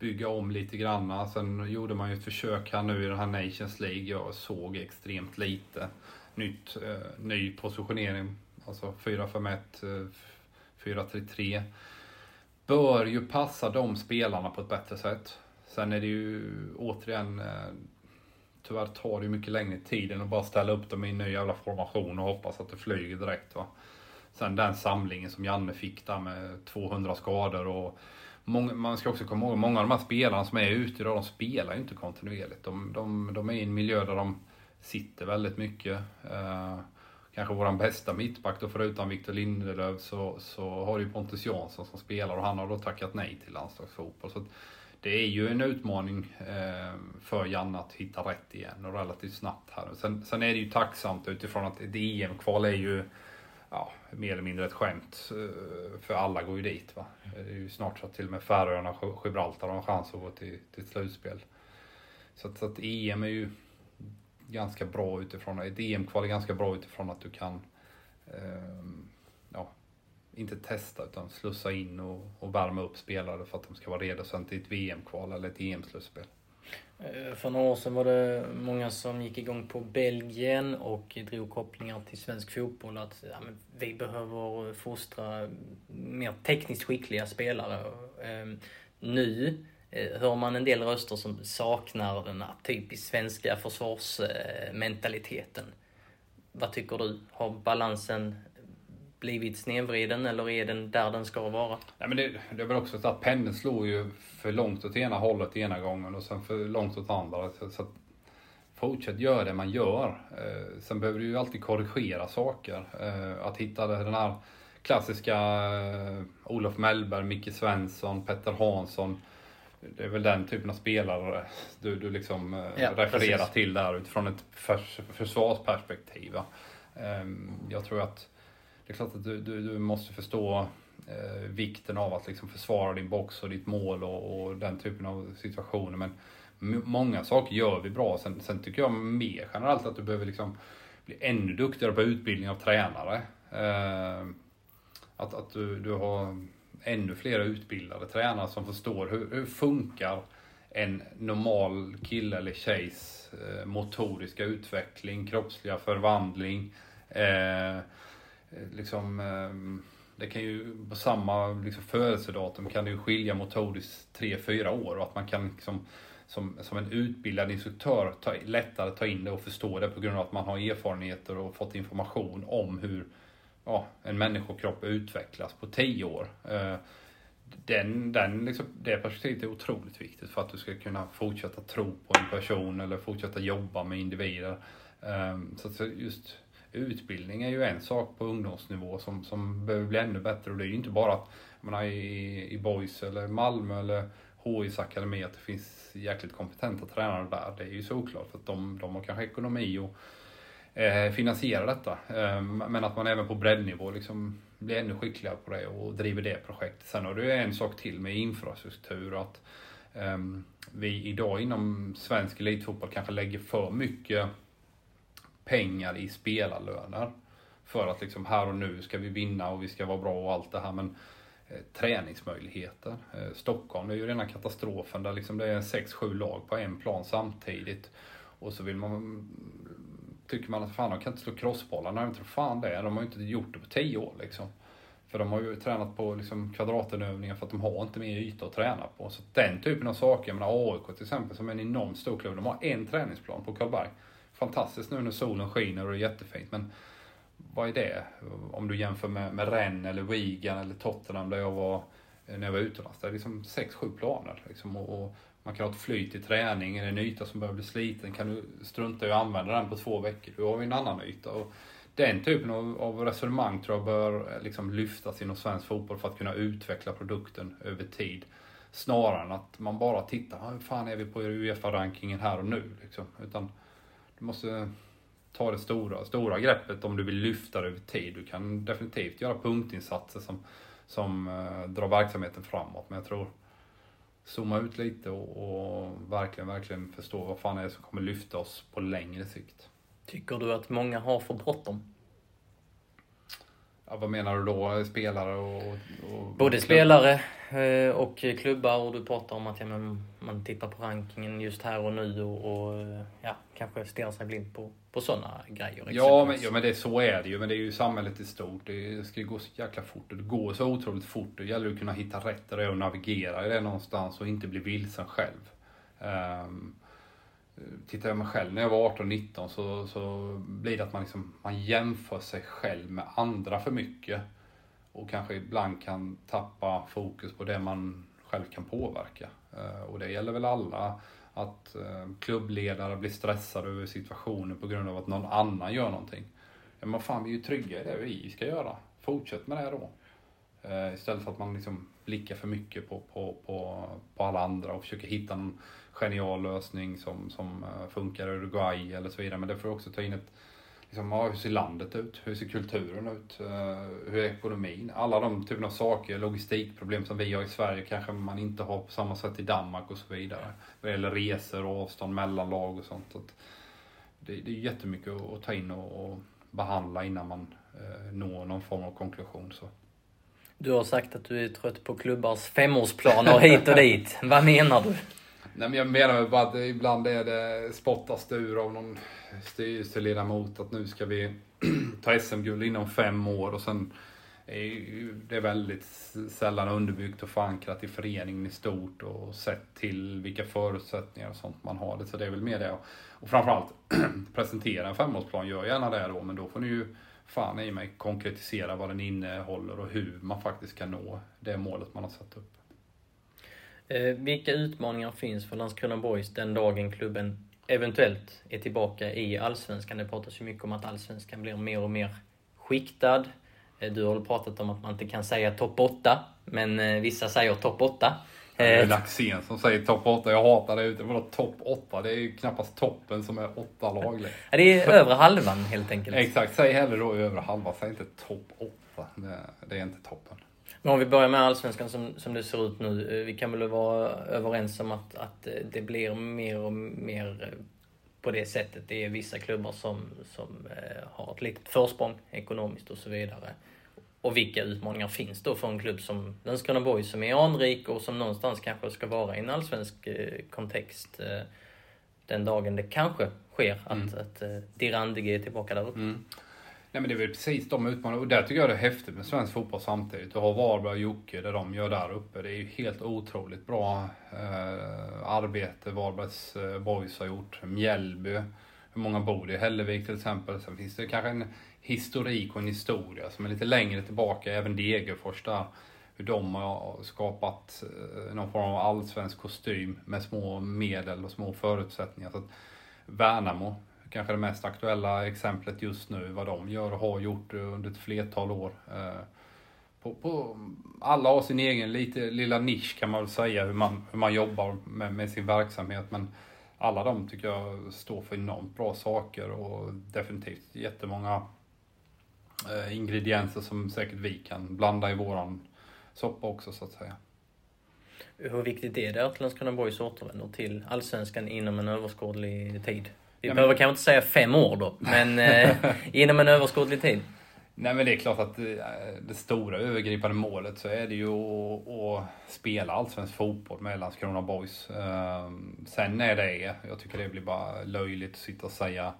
bygga om lite grann. Sen gjorde man ju ett försök här nu i den här Nations League. Jag såg extremt lite. Nytt, eh, ny positionering. Alltså 4-5-1, 4-3-3. Eh, Bör ju passa de spelarna på ett bättre sätt. Sen är det ju återigen eh, tyvärr tar det mycket längre tid än att bara ställa upp dem i en ny jävla formation och hoppas att det flyger direkt. Va? Sen den samlingen som Janne fick där med 200 skador och många, man ska också komma ihåg, många av de här spelarna som är ute idag, de spelar ju inte kontinuerligt. De, de, de är i en miljö där de sitter väldigt mycket. Eh, kanske vår bästa mittback då förutom Victor Lindelöf så, så har du Pontus Jansson som spelar och han har då tackat nej till landslagsfotboll. Så det är ju en utmaning eh, för Janne att hitta rätt igen och relativt snabbt här. Sen, sen är det ju tacksamt utifrån att ett EM-kval är ju ja, mer eller mindre ett skämt. Eh, för alla går ju dit. Va? Det är ju snart så att till och med Färöarna och Gibraltar har en chans att gå till, till ett slutspel. Så att, så att EM är ju ganska bra utifrån, ett EM-kval är ganska bra utifrån att du kan eh, ja, inte testa utan slussa in och, och värma upp spelare för att de ska vara redo sen till ett VM-kval eller ett EM-slutspel. Eh, för några år sedan var det många som gick igång på Belgien och drog kopplingar till svensk fotboll. Att ja, vi behöver fostra mer tekniskt skickliga spelare. Ehm, nu eh, hör man en del röster som saknar den här typiskt svenska försvarsmentaliteten. Vad tycker du? Har balansen blivit snedvriden eller är den där den ska vara? Nej, men det, det är väl också så att pendeln slår ju för långt åt ena hållet ena gången och sen för långt åt andra. Så, så att fortsätt göra det man gör. Eh, sen behöver du ju alltid korrigera saker. Eh, att hitta den här klassiska eh, Olof Mellberg, Micke Svensson, Petter Hansson. Det är väl den typen av spelare du, du liksom eh, ja, refererar precis. till där utifrån ett förs försvarsperspektiv. Eh, jag tror att det är klart att du, du, du måste förstå eh, vikten av att liksom försvara din box och ditt mål och, och den typen av situationer. Men många saker gör vi bra. Sen, sen, tycker jag mer generellt att du behöver liksom bli ännu duktigare på utbildning av tränare. Eh, att, att du, du har ännu fler utbildade tränare som förstår hur, hur funkar en normal kille eller tjejs eh, motoriska utveckling, kroppsliga förvandling. Eh, Eh, liksom, eh, det kan ju på samma liksom, födelsedatum kan det ju skilja motoriskt 3-4 år och att man kan liksom, som, som en utbildad instruktör ta, lättare ta in det och förstå det på grund av att man har erfarenheter och fått information om hur ja, en människokropp utvecklas på 10 år. Eh, den, den, liksom, det perspektivet är otroligt viktigt för att du ska kunna fortsätta tro på en person eller fortsätta jobba med individer. Så just utbildning är ju en sak på ungdomsnivå som, som behöver bli ännu bättre och det är ju inte bara att menar, i, i Boys eller Malmö eller HIs akademi att det finns jäkligt kompetenta tränare där. Det är ju såklart för att de, de har kanske ekonomi och eh, finansiera detta. Eh, men att man även på breddnivå liksom blir ännu skickligare på det och driver det projektet. Sen har du en sak till med infrastruktur. att eh, Vi idag inom svensk elitfotboll kanske lägger för mycket pengar i spelarlöner. För att liksom här och nu ska vi vinna och vi ska vara bra och allt det här. Men eh, träningsmöjligheter. Eh, Stockholm är ju rena katastrofen där liksom det är 6-7 lag på en plan samtidigt. Och så vill man tycker man att fan de kan inte slå crossbollar. Nej, inte fan det. De har ju inte gjort det på 10 år liksom. För de har ju tränat på liksom kvadratenövningar för att de har inte mer yta att träna på. Så den typen av saker, jag menar AIK till exempel som är en enormt stor klubb, de har en träningsplan på Karlberg. Fantastiskt nu när solen skiner och det är jättefint men vad är det? Om du jämför med, med Rennes eller Wigan eller Tottenham där jag var eh, när jag var utomlands. Det är liksom 6-7 planer. Liksom, och, och, man kan ha ett flyt i träning, är det en yta som börjar bli sliten kan du strunta i att använda den på två veckor. Du har ju en annan yta. Och den typen av, av resonemang tror jag bör eh, liksom lyftas inom svensk fotboll för att kunna utveckla produkten över tid. Snarare än att man bara tittar, ah, hur fan är vi på Uefa-rankingen här och nu? Liksom. Utan du måste ta det stora, stora greppet om du vill lyfta det över tid. Du kan definitivt göra punktinsatser som, som uh, drar verksamheten framåt. Men jag tror zooma ut lite och, och, verkligen, verkligen förstå vad fan är det som kommer lyfta oss på längre sikt. Tycker du att många har för bråttom? Ja, vad menar du då? Spelare och... och Både spelare eh, och klubbar och du pratar om att ja, man tittar på rankingen just här och nu och, och ja, kanske stirrar sig blind på, på sådana grejer. Ja men, ja, men det, så är det ju. Men det är ju samhället i stort. Det ska ju gå så jäkla fort och det går så otroligt fort. Det gäller att kunna hitta rätt och navigera i det någonstans och inte bli vilsen själv. Um, tittar jag mig själv när jag var 18-19 så, så blir det att man, liksom, man jämför sig själv med andra för mycket. Och kanske ibland kan tappa fokus på det man själv kan påverka. Uh, och det gäller väl alla att eh, klubbledare blir stressade över situationen på grund av att någon annan gör någonting. Ja, men fan, vi är ju trygga i det vi ska göra. Fortsätt med det då. Eh, istället för att man liksom blickar för mycket på, på, på, på alla andra och försöker hitta någon genial lösning som, som eh, funkar i Uruguay eller så vidare. Men det får också ta in ett liksom, hur ser landet ut? Hur ser kulturen ut? Uh, hur är ekonomin? Alla de typerna av saker, logistikproblem som vi har i Sverige kanske man inte har på samma sätt i Danmark och så vidare. Vad gäller resor och avstånd mellan lag och sånt. Att det, det är jättemycket att ta in och, och behandla innan man uh, når någon form av konklusion. Så. Du har sagt att du är trött på klubbars femårsplaner hit och dit. Vad menar du? Nej, men jag menar bara att ibland är det spottas ur av någon styrelseledamot att nu ska vi ta SM-guld inom fem år och sen är det väldigt sällan underbyggt och förankrat i föreningen i stort och sett till vilka förutsättningar och sånt man har. Så det är väl mer det. Och framförallt presentera en femårsplan, gör gärna det då, men då får ni ju fan i mig konkretisera vad den innehåller och hur man faktiskt kan nå det målet man har satt upp. Eh, vilka utmaningar finns för Landskrona Boys den dagen klubben eventuellt är tillbaka i Allsvenskan? Det pratas ju mycket om att Allsvenskan blir mer och mer skiktad. Eh, du har pratat om att man inte kan säga topp 8, men eh, vissa säger topp 8. Det är Laxén som säger topp 8. Jag hatar det. Vadå topp 8? Det är ju knappast toppen som är åtta lag. Ja, det är övre halvan helt enkelt. Exakt. Säg hellre då övre halva. Säg inte topp 8. Det, det är inte toppen. Men om vi börjar med Allsvenskan som, som det ser ut nu. Eh, vi kan väl vara överens om att, att eh, det blir mer och mer på det sättet. Det är vissa klubbar som, som eh, har ett litet försprång ekonomiskt och så vidare. Och vilka utmaningar finns då för en klubb som Landskrona Boys som är anrik och som någonstans kanske ska vara i en allsvensk eh, kontext eh, den dagen det kanske sker att, mm. att eh, Dirandige är tillbaka där uppe. Mm. Nej men det är väl precis de utmaningarna. Och där tycker jag det är häftigt med svensk fotboll samtidigt. Du har Varberg och Jocke, det de gör där uppe. Det är ju helt otroligt bra eh, arbete Varbergs eh, boys har gjort. Mjällby, hur många bor i Hällevik till exempel. Sen finns det kanske en historik och en historia som är lite längre tillbaka. Även Degerfors där. Hur de har skapat eh, någon form av allsvensk kostym med små medel och små förutsättningar. Så att Värnamo kanske det mest aktuella exemplet just nu, vad de gör och har gjort eh, under ett flertal år. Eh, på, på, alla har sin egen lite, lilla nisch kan man väl säga, hur man, hur man jobbar med, med sin verksamhet. Men alla de tycker jag står för enormt bra saker och definitivt jättemånga eh, ingredienser som säkert vi kan blanda i våran soppa också så att säga. Hur viktigt är det att Landskrona Boys återvänder till Allsvenskan inom en överskådlig tid? Vi ja, behöver kanske inte säga fem år då, men eh, inom en överskådlig tid. Nej men det är klart att eh, det stora övergripande målet så är det ju att, att spela allsvensk fotboll med Landskrona Boys. Ehm, sen är det, jag tycker det blir bara löjligt att sitta och säga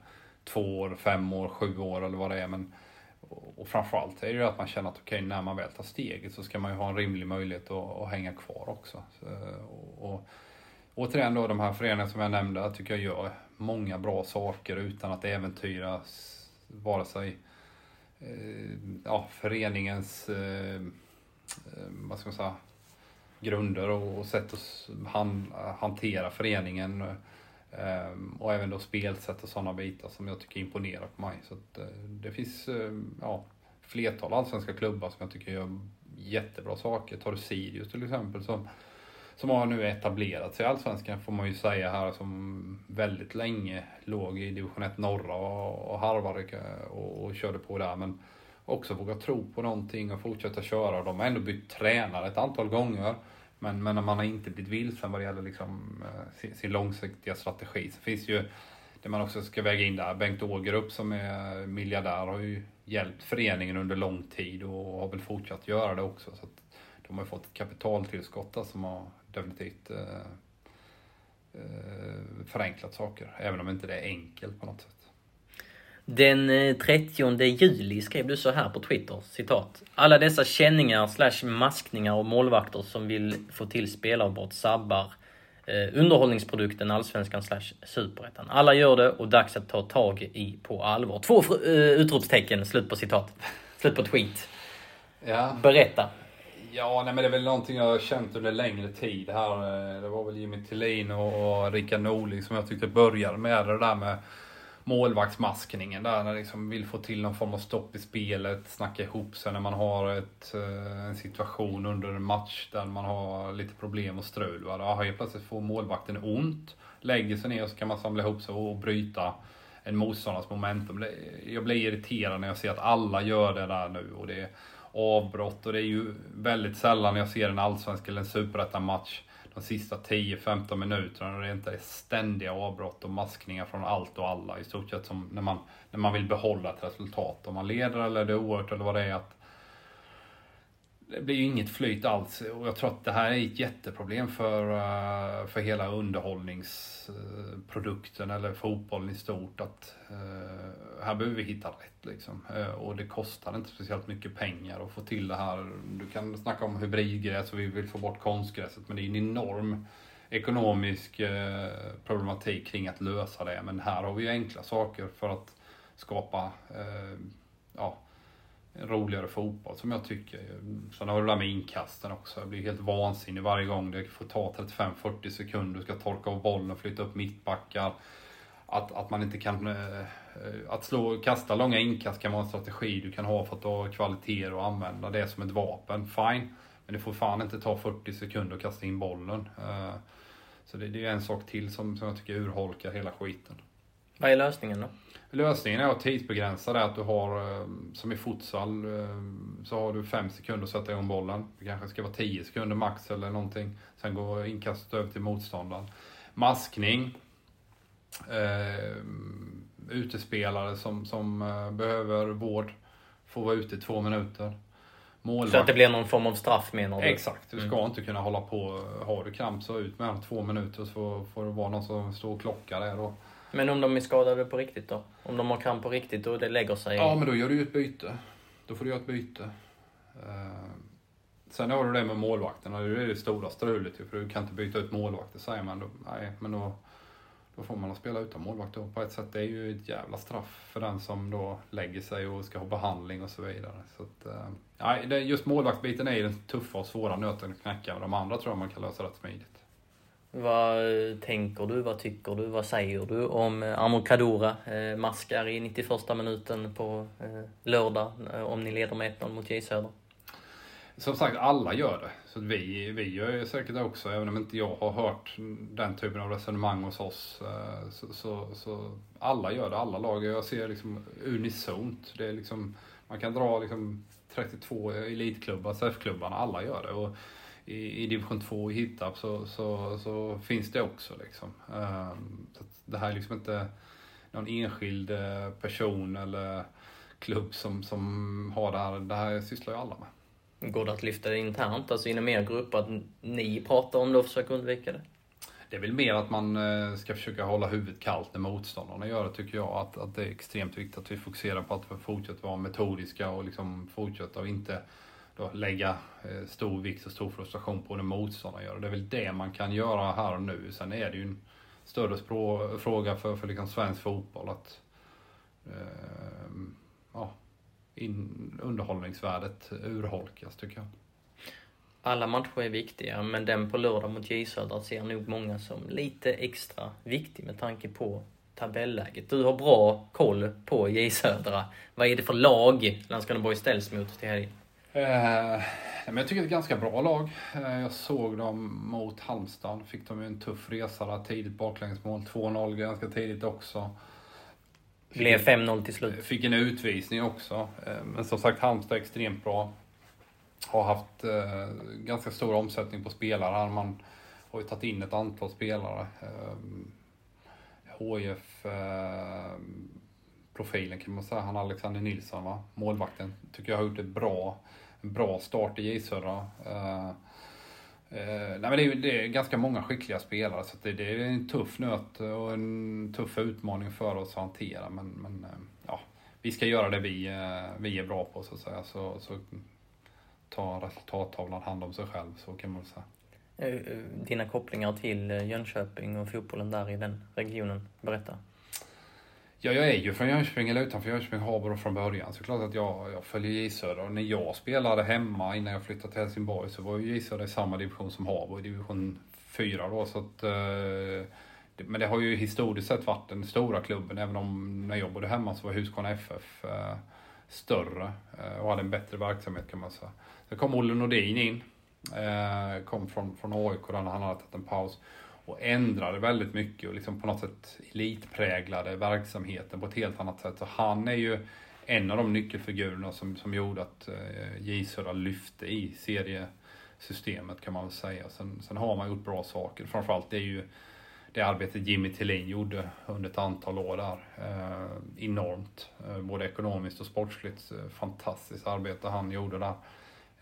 två år, fem år, sju år eller vad det är. Men, och framförallt är det ju att man känner att okej, okay, när man väl tar steget så ska man ju ha en rimlig möjlighet att, att hänga kvar också. Så, och, och, återigen då, de här föreningarna som jag nämnde, tycker jag gör många bra saker utan att äventyra vare sig eh, ja, föreningens eh, eh, vad ska man säga, grunder och sätt att han, hantera föreningen. Eh, och även då spelsätt och sådana bitar som jag tycker imponerar på mig. Så att, eh, det finns ja, flertal allsvenska klubbar som jag tycker gör jättebra saker. Tar du Sirius till exempel som som har nu etablerat sig i Allsvenskan får man ju säga här som väldigt länge låg i division 1 norra och, och harvade och, och körde på där. Men också våga tro på någonting och fortsätta köra. De har ändå bytt tränare ett antal gånger. Men, men man har inte blivit vilsen vad det gäller liksom, eh, sin, sin långsiktiga strategi. Så finns ju det man också ska väga in där. Bengt Ågerup som är miljardär har ju hjälpt föreningen under lång tid och har väl fortsatt göra det också. Så de har fått ett kapitaltillskott som har definitivt eh, eh, förenklat saker, även om inte det är enkelt på något sätt. Den 30 eh, juli skrev du så här på Twitter, citat. Alla dessa känningar slash maskningar och målvakter som vill få till spelavbrott sabbar eh, underhållningsprodukten Allsvenskan slash Superettan. Alla gör det och dags att ta tag i på allvar. Två eh, utropstecken, slut på citat. Slut på tweet. Ja. Berätta. Ja, nej, men det är väl någonting jag har känt under längre tid här. Eh, det var väl Jimmy Tillin och Rickard Norling som jag tyckte började med det där med målvaktsmaskningen där, när liksom vill få till någon form av stopp i spelet, snacka ihop sig när man har ett, eh, en situation under en match där man har lite problem och strul. Va? Då helt plötsligt får målvakten ont, lägger sig ner och så kan man samla ihop sig och bryta en motståndares momentum. Jag blir irriterad när jag ser att alla gör det där nu och det avbrott och det är ju väldigt sällan jag ser en allsvensk eller en superettan-match de sista 10-15 minuterna när det inte är ständiga avbrott och maskningar från allt och alla. I stort sett som när man, när man vill behålla ett resultat. Om man leder eller det är oerhört eller vad det är. att det blir ju inget flyt alls och jag tror att det här är ett jätteproblem för, eh, för hela underhållningsprodukten eller fotbollen i stort. Att eh, här behöver vi hitta rätt liksom. Eh, och det kostar inte speciellt mycket pengar att få till det här. Du kan snacka om hybridgräs och vi vill få bort konstgräset men det är en enorm ekonomisk problematik kring att lösa det. Men här har vi ju enkla saker för att skapa ja, roligare fotboll som jag tycker. Sen har du det där med inkasten också. Jag blir helt vansinnig varje gång det får ta 35-40 sekunder. Du ska torka av bollen och flytta upp mittbackar. Att, att man inte kan... Eh, att slå, kasta långa inkast kan vara en strategi du kan ha för att ha kvaliteter och använda det som ett vapen. Fine. Men det får fan inte ta 40 sekunder att kasta in bollen. Eh, så det, det är en sak till som, som jag tycker urholkar hela skiten. Vad är lösningen då? Lösningen är att tidsbegränsa det, att du har, eh, som i futsal, eh, så har du fem sekunder att sätta igång bollen. Det kanske ska vara tio sekunder max eller någonting. Sen går inkastet över till motståndaren. Maskning. eh, utespelare som, som eh, behöver vård får vara ute i två minuter. Målvakt. Så att det blir någon form av straff menar du? Exakt. Du ska mm. inte kunna hålla på. Har du kramp så ut med två minuter så får det vara någon som står och klockar där då. Men om de är skadade på riktigt då? Om de har kramp på riktigt och det lägger sig? Ja, men då gör du ju ett byte. Då får du göra ett byte. Eh, sen har du det med målvakterna. Det är det stora strulet för du kan inte byta ut målvakter säger man. Då, nej, men då då får man spela utan målvakt då på ett sätt. Det är ju ett jävla straff för den som då lägger sig och ska ha behandling och så vidare. Så att, äh, just målvaktsbiten är ju den tuffa och svåra nöten att knäcka. De andra tror jag man kan lösa rätt smidigt. Vad eh, tänker du, vad tycker du, vad säger du om eh, Amor Kadura eh, maskar i 91 minuten på eh, lördag eh, om ni leder med 1-0 mot J Söder? Som sagt, alla gör det. Så vi, vi gör säkert det också, även om inte jag har hört den typen av resonemang hos oss. Eh, så, så, så alla gör det, alla lag. Jag ser liksom unisont. Det är liksom, man kan dra liksom 32 elitklubbar, SEF-klubbarna, alla gör det. Och i, i division 2 i Hittarp så, så, så, finns det också. Liksom. Ehm, så det här är liksom inte någon enskild eh, person eller klubb som, som har det här. Det här sysslar ju alla med. Går det att lyfta det internt, alltså inom er grupp, att ni pratar om det och försöker undvika det? Det är väl mer att man eh, ska försöka hålla huvudet kallt när motståndarna gör det, tycker jag. Att, att det är extremt viktigt att vi fokuserar på att fortsätta vara metodiska och liksom fortsätta och inte då lägga eh, stor vikt och stor frustration på när motståndarna gör det. Det är väl det man kan göra här och nu. Sen är det ju en större fråga för, för liksom svensk fotboll att eh, ja, in, underhållningsvärdet urholkas tycker jag. Alla matcher är viktiga, men den på lördag mot J Södra ser nog många som lite extra viktig med tanke på tabelläget. Du har bra koll på J Södra. Vad är det för lag Landskrona Borg ställs mot till helgen? Eh, jag tycker det är ett ganska bra lag. Eh, jag såg dem mot Halmstad. Fick de ju en tuff resa där tidigt baklängesmål. 2-0 ganska tidigt också. Blev 5-0 till slut. Fick en utvisning också. Eh, men som sagt, Halmstad är extremt bra. Har haft eh, ganska stor omsättning på spelare. Man har ju tagit in ett antal spelare. HIF eh, profilen kan man säga. Han Alexander Nilsson, va? målvakten, tycker jag har gjort ett bra, bra start i J Södra. Eh, eh, nej men det är, det är ganska många skickliga spelare så det, det, är en tuff nöt och en tuff utmaning för oss att hantera. Men, men eh, ja, vi ska göra det vi, vi är bra på så att säga. Så, så tar resultattavlan hand om sig själv, så kan man säga. Dina kopplingar till Jönköping och fotbollen där i den regionen, berätta. Ja, jag är ju från Jönköping, eller utanför Jönköping, Habo från början. Så klart att jag, jag följer J Södra. Och när jag spelade hemma innan jag flyttade till Helsingborg så var ju J Södra i samma division som Habo, i division 4 då. Så att, eh, men det har ju historiskt sett varit den stora klubben, även om när jag bodde hemma så var Huskvarna FF eh, större eh, och hade en bättre verksamhet kan man säga. Sen kom Olle Nordin in, eh, kom från, från AIK där han hade tagit en paus och ändrade väldigt mycket och liksom på något sätt elitpräglade verksamheten på ett helt annat sätt. Så han är ju en av de nyckelfigurerna som, som gjorde att eh, J Södra lyfte i seriesystemet kan man väl säga. Sen, sen har man gjort bra saker. Framförallt det är ju det arbetet Jimmy Tillin gjorde under ett antal år där. Eh, enormt. Eh, både ekonomiskt och sportsligt. Eh, fantastiskt arbete han gjorde där.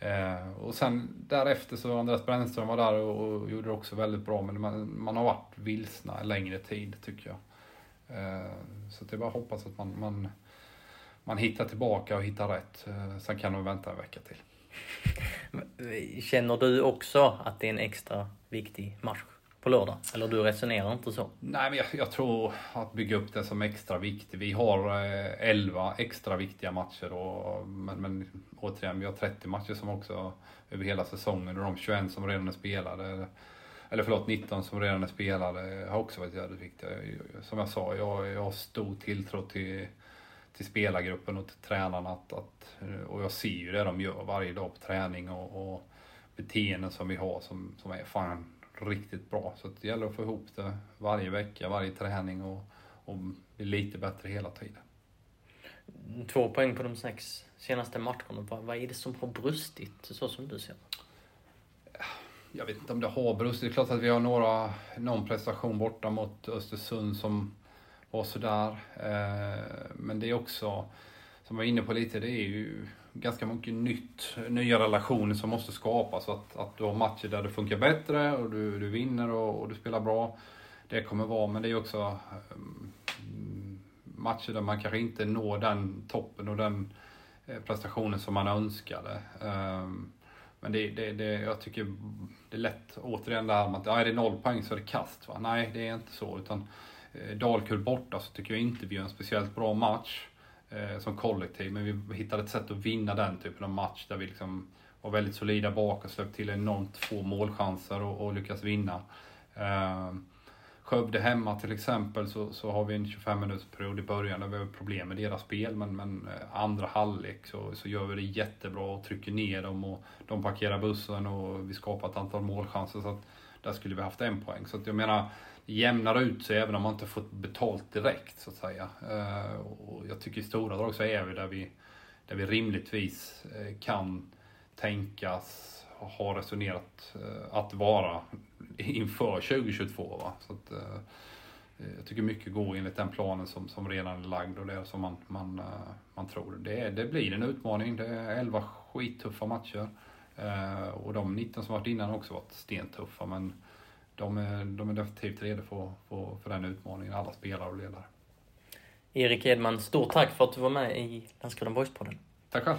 Eh, och sen därefter så Andreas Brännström var där och, och gjorde det också väldigt bra. Men man, man har varit vilsna en längre tid tycker jag. Eh, så det är bara att hoppas att man, man, man hittar tillbaka och hittar rätt. Eh, sen kan de vänta en vecka till. Eh, känner du också att det är en extra viktig match på lördag? Eller du resonerar inte så? Nej, men jag, jag tror att bygga upp det som extra viktigt. Vi har eh, 11 extra viktiga matcher och, men, men återigen, vi har 30 matcher som också över hela säsongen och de 21 som redan är spelade eller förlåt 19 som redan är spelade har också varit jävligt viktiga. Som jag sa, jag, jag har stor tilltro till, till spelargruppen och till tränarna. Att, att, och jag ser ju det de gör varje dag på träning och, och beteenden som vi har som, som är fan riktigt bra. Så det gäller att få ihop det varje vecka, varje träning och, och bli lite bättre hela tiden. Två poäng på de sex senaste matcherna. Vad är det som har brustit, så som du ser jag vet inte om det har brustit. Det är klart att vi har några, någon prestation borta mot Östersund som var sådär. Eh, men det är också, som jag var inne på lite, det är ju ganska mycket nytt, nya relationer som måste skapas. Att, att du har matcher där det funkar bättre och du, du vinner och, och du spelar bra. Det kommer vara, men det är också um, matcher där man kanske inte når den toppen och den eh, prestationen som man önskade. Um, men det, det, det, jag tycker det är lätt, återigen det här med att ja, är det noll poäng så är det kast. Va? Nej, det är inte så. Utan eh, Dalkurd borta så tycker jag inte vi gör en speciellt bra match eh, som kollektiv. Men vi hittade ett sätt att vinna den typen av match där vi liksom var väldigt solida bak och släppte till enormt få målchanser och, och lyckas vinna. Eh, Skövde hemma till exempel så, så har vi en 25 minuters period i början där vi har problem med deras spel men, men eh, andra halvlek så, så gör vi det jättebra och trycker ner dem och de parkerar bussen och vi skapar ett antal målchanser så att där skulle vi haft en poäng. Så att jag menar, jämnar ut sig även om man inte fått betalt direkt så att säga. Eh, och jag tycker i stora drag så är vi där vi, där vi rimligtvis eh, kan tänkas ha resonerat eh, att vara inför 2022. Va? Så att, jag tycker mycket går enligt den planen som, som redan är lagd och det som man, man, man tror. Det, det blir en utmaning. Det är 11 skittuffa matcher. Och de 19 som varit innan har också varit stentuffa. Men de är, de är definitivt redo för, för, för den utmaningen, alla spelare och ledare. Erik Edman, stort tack för att du var med i Landskrona Boys-podden. Tack själv.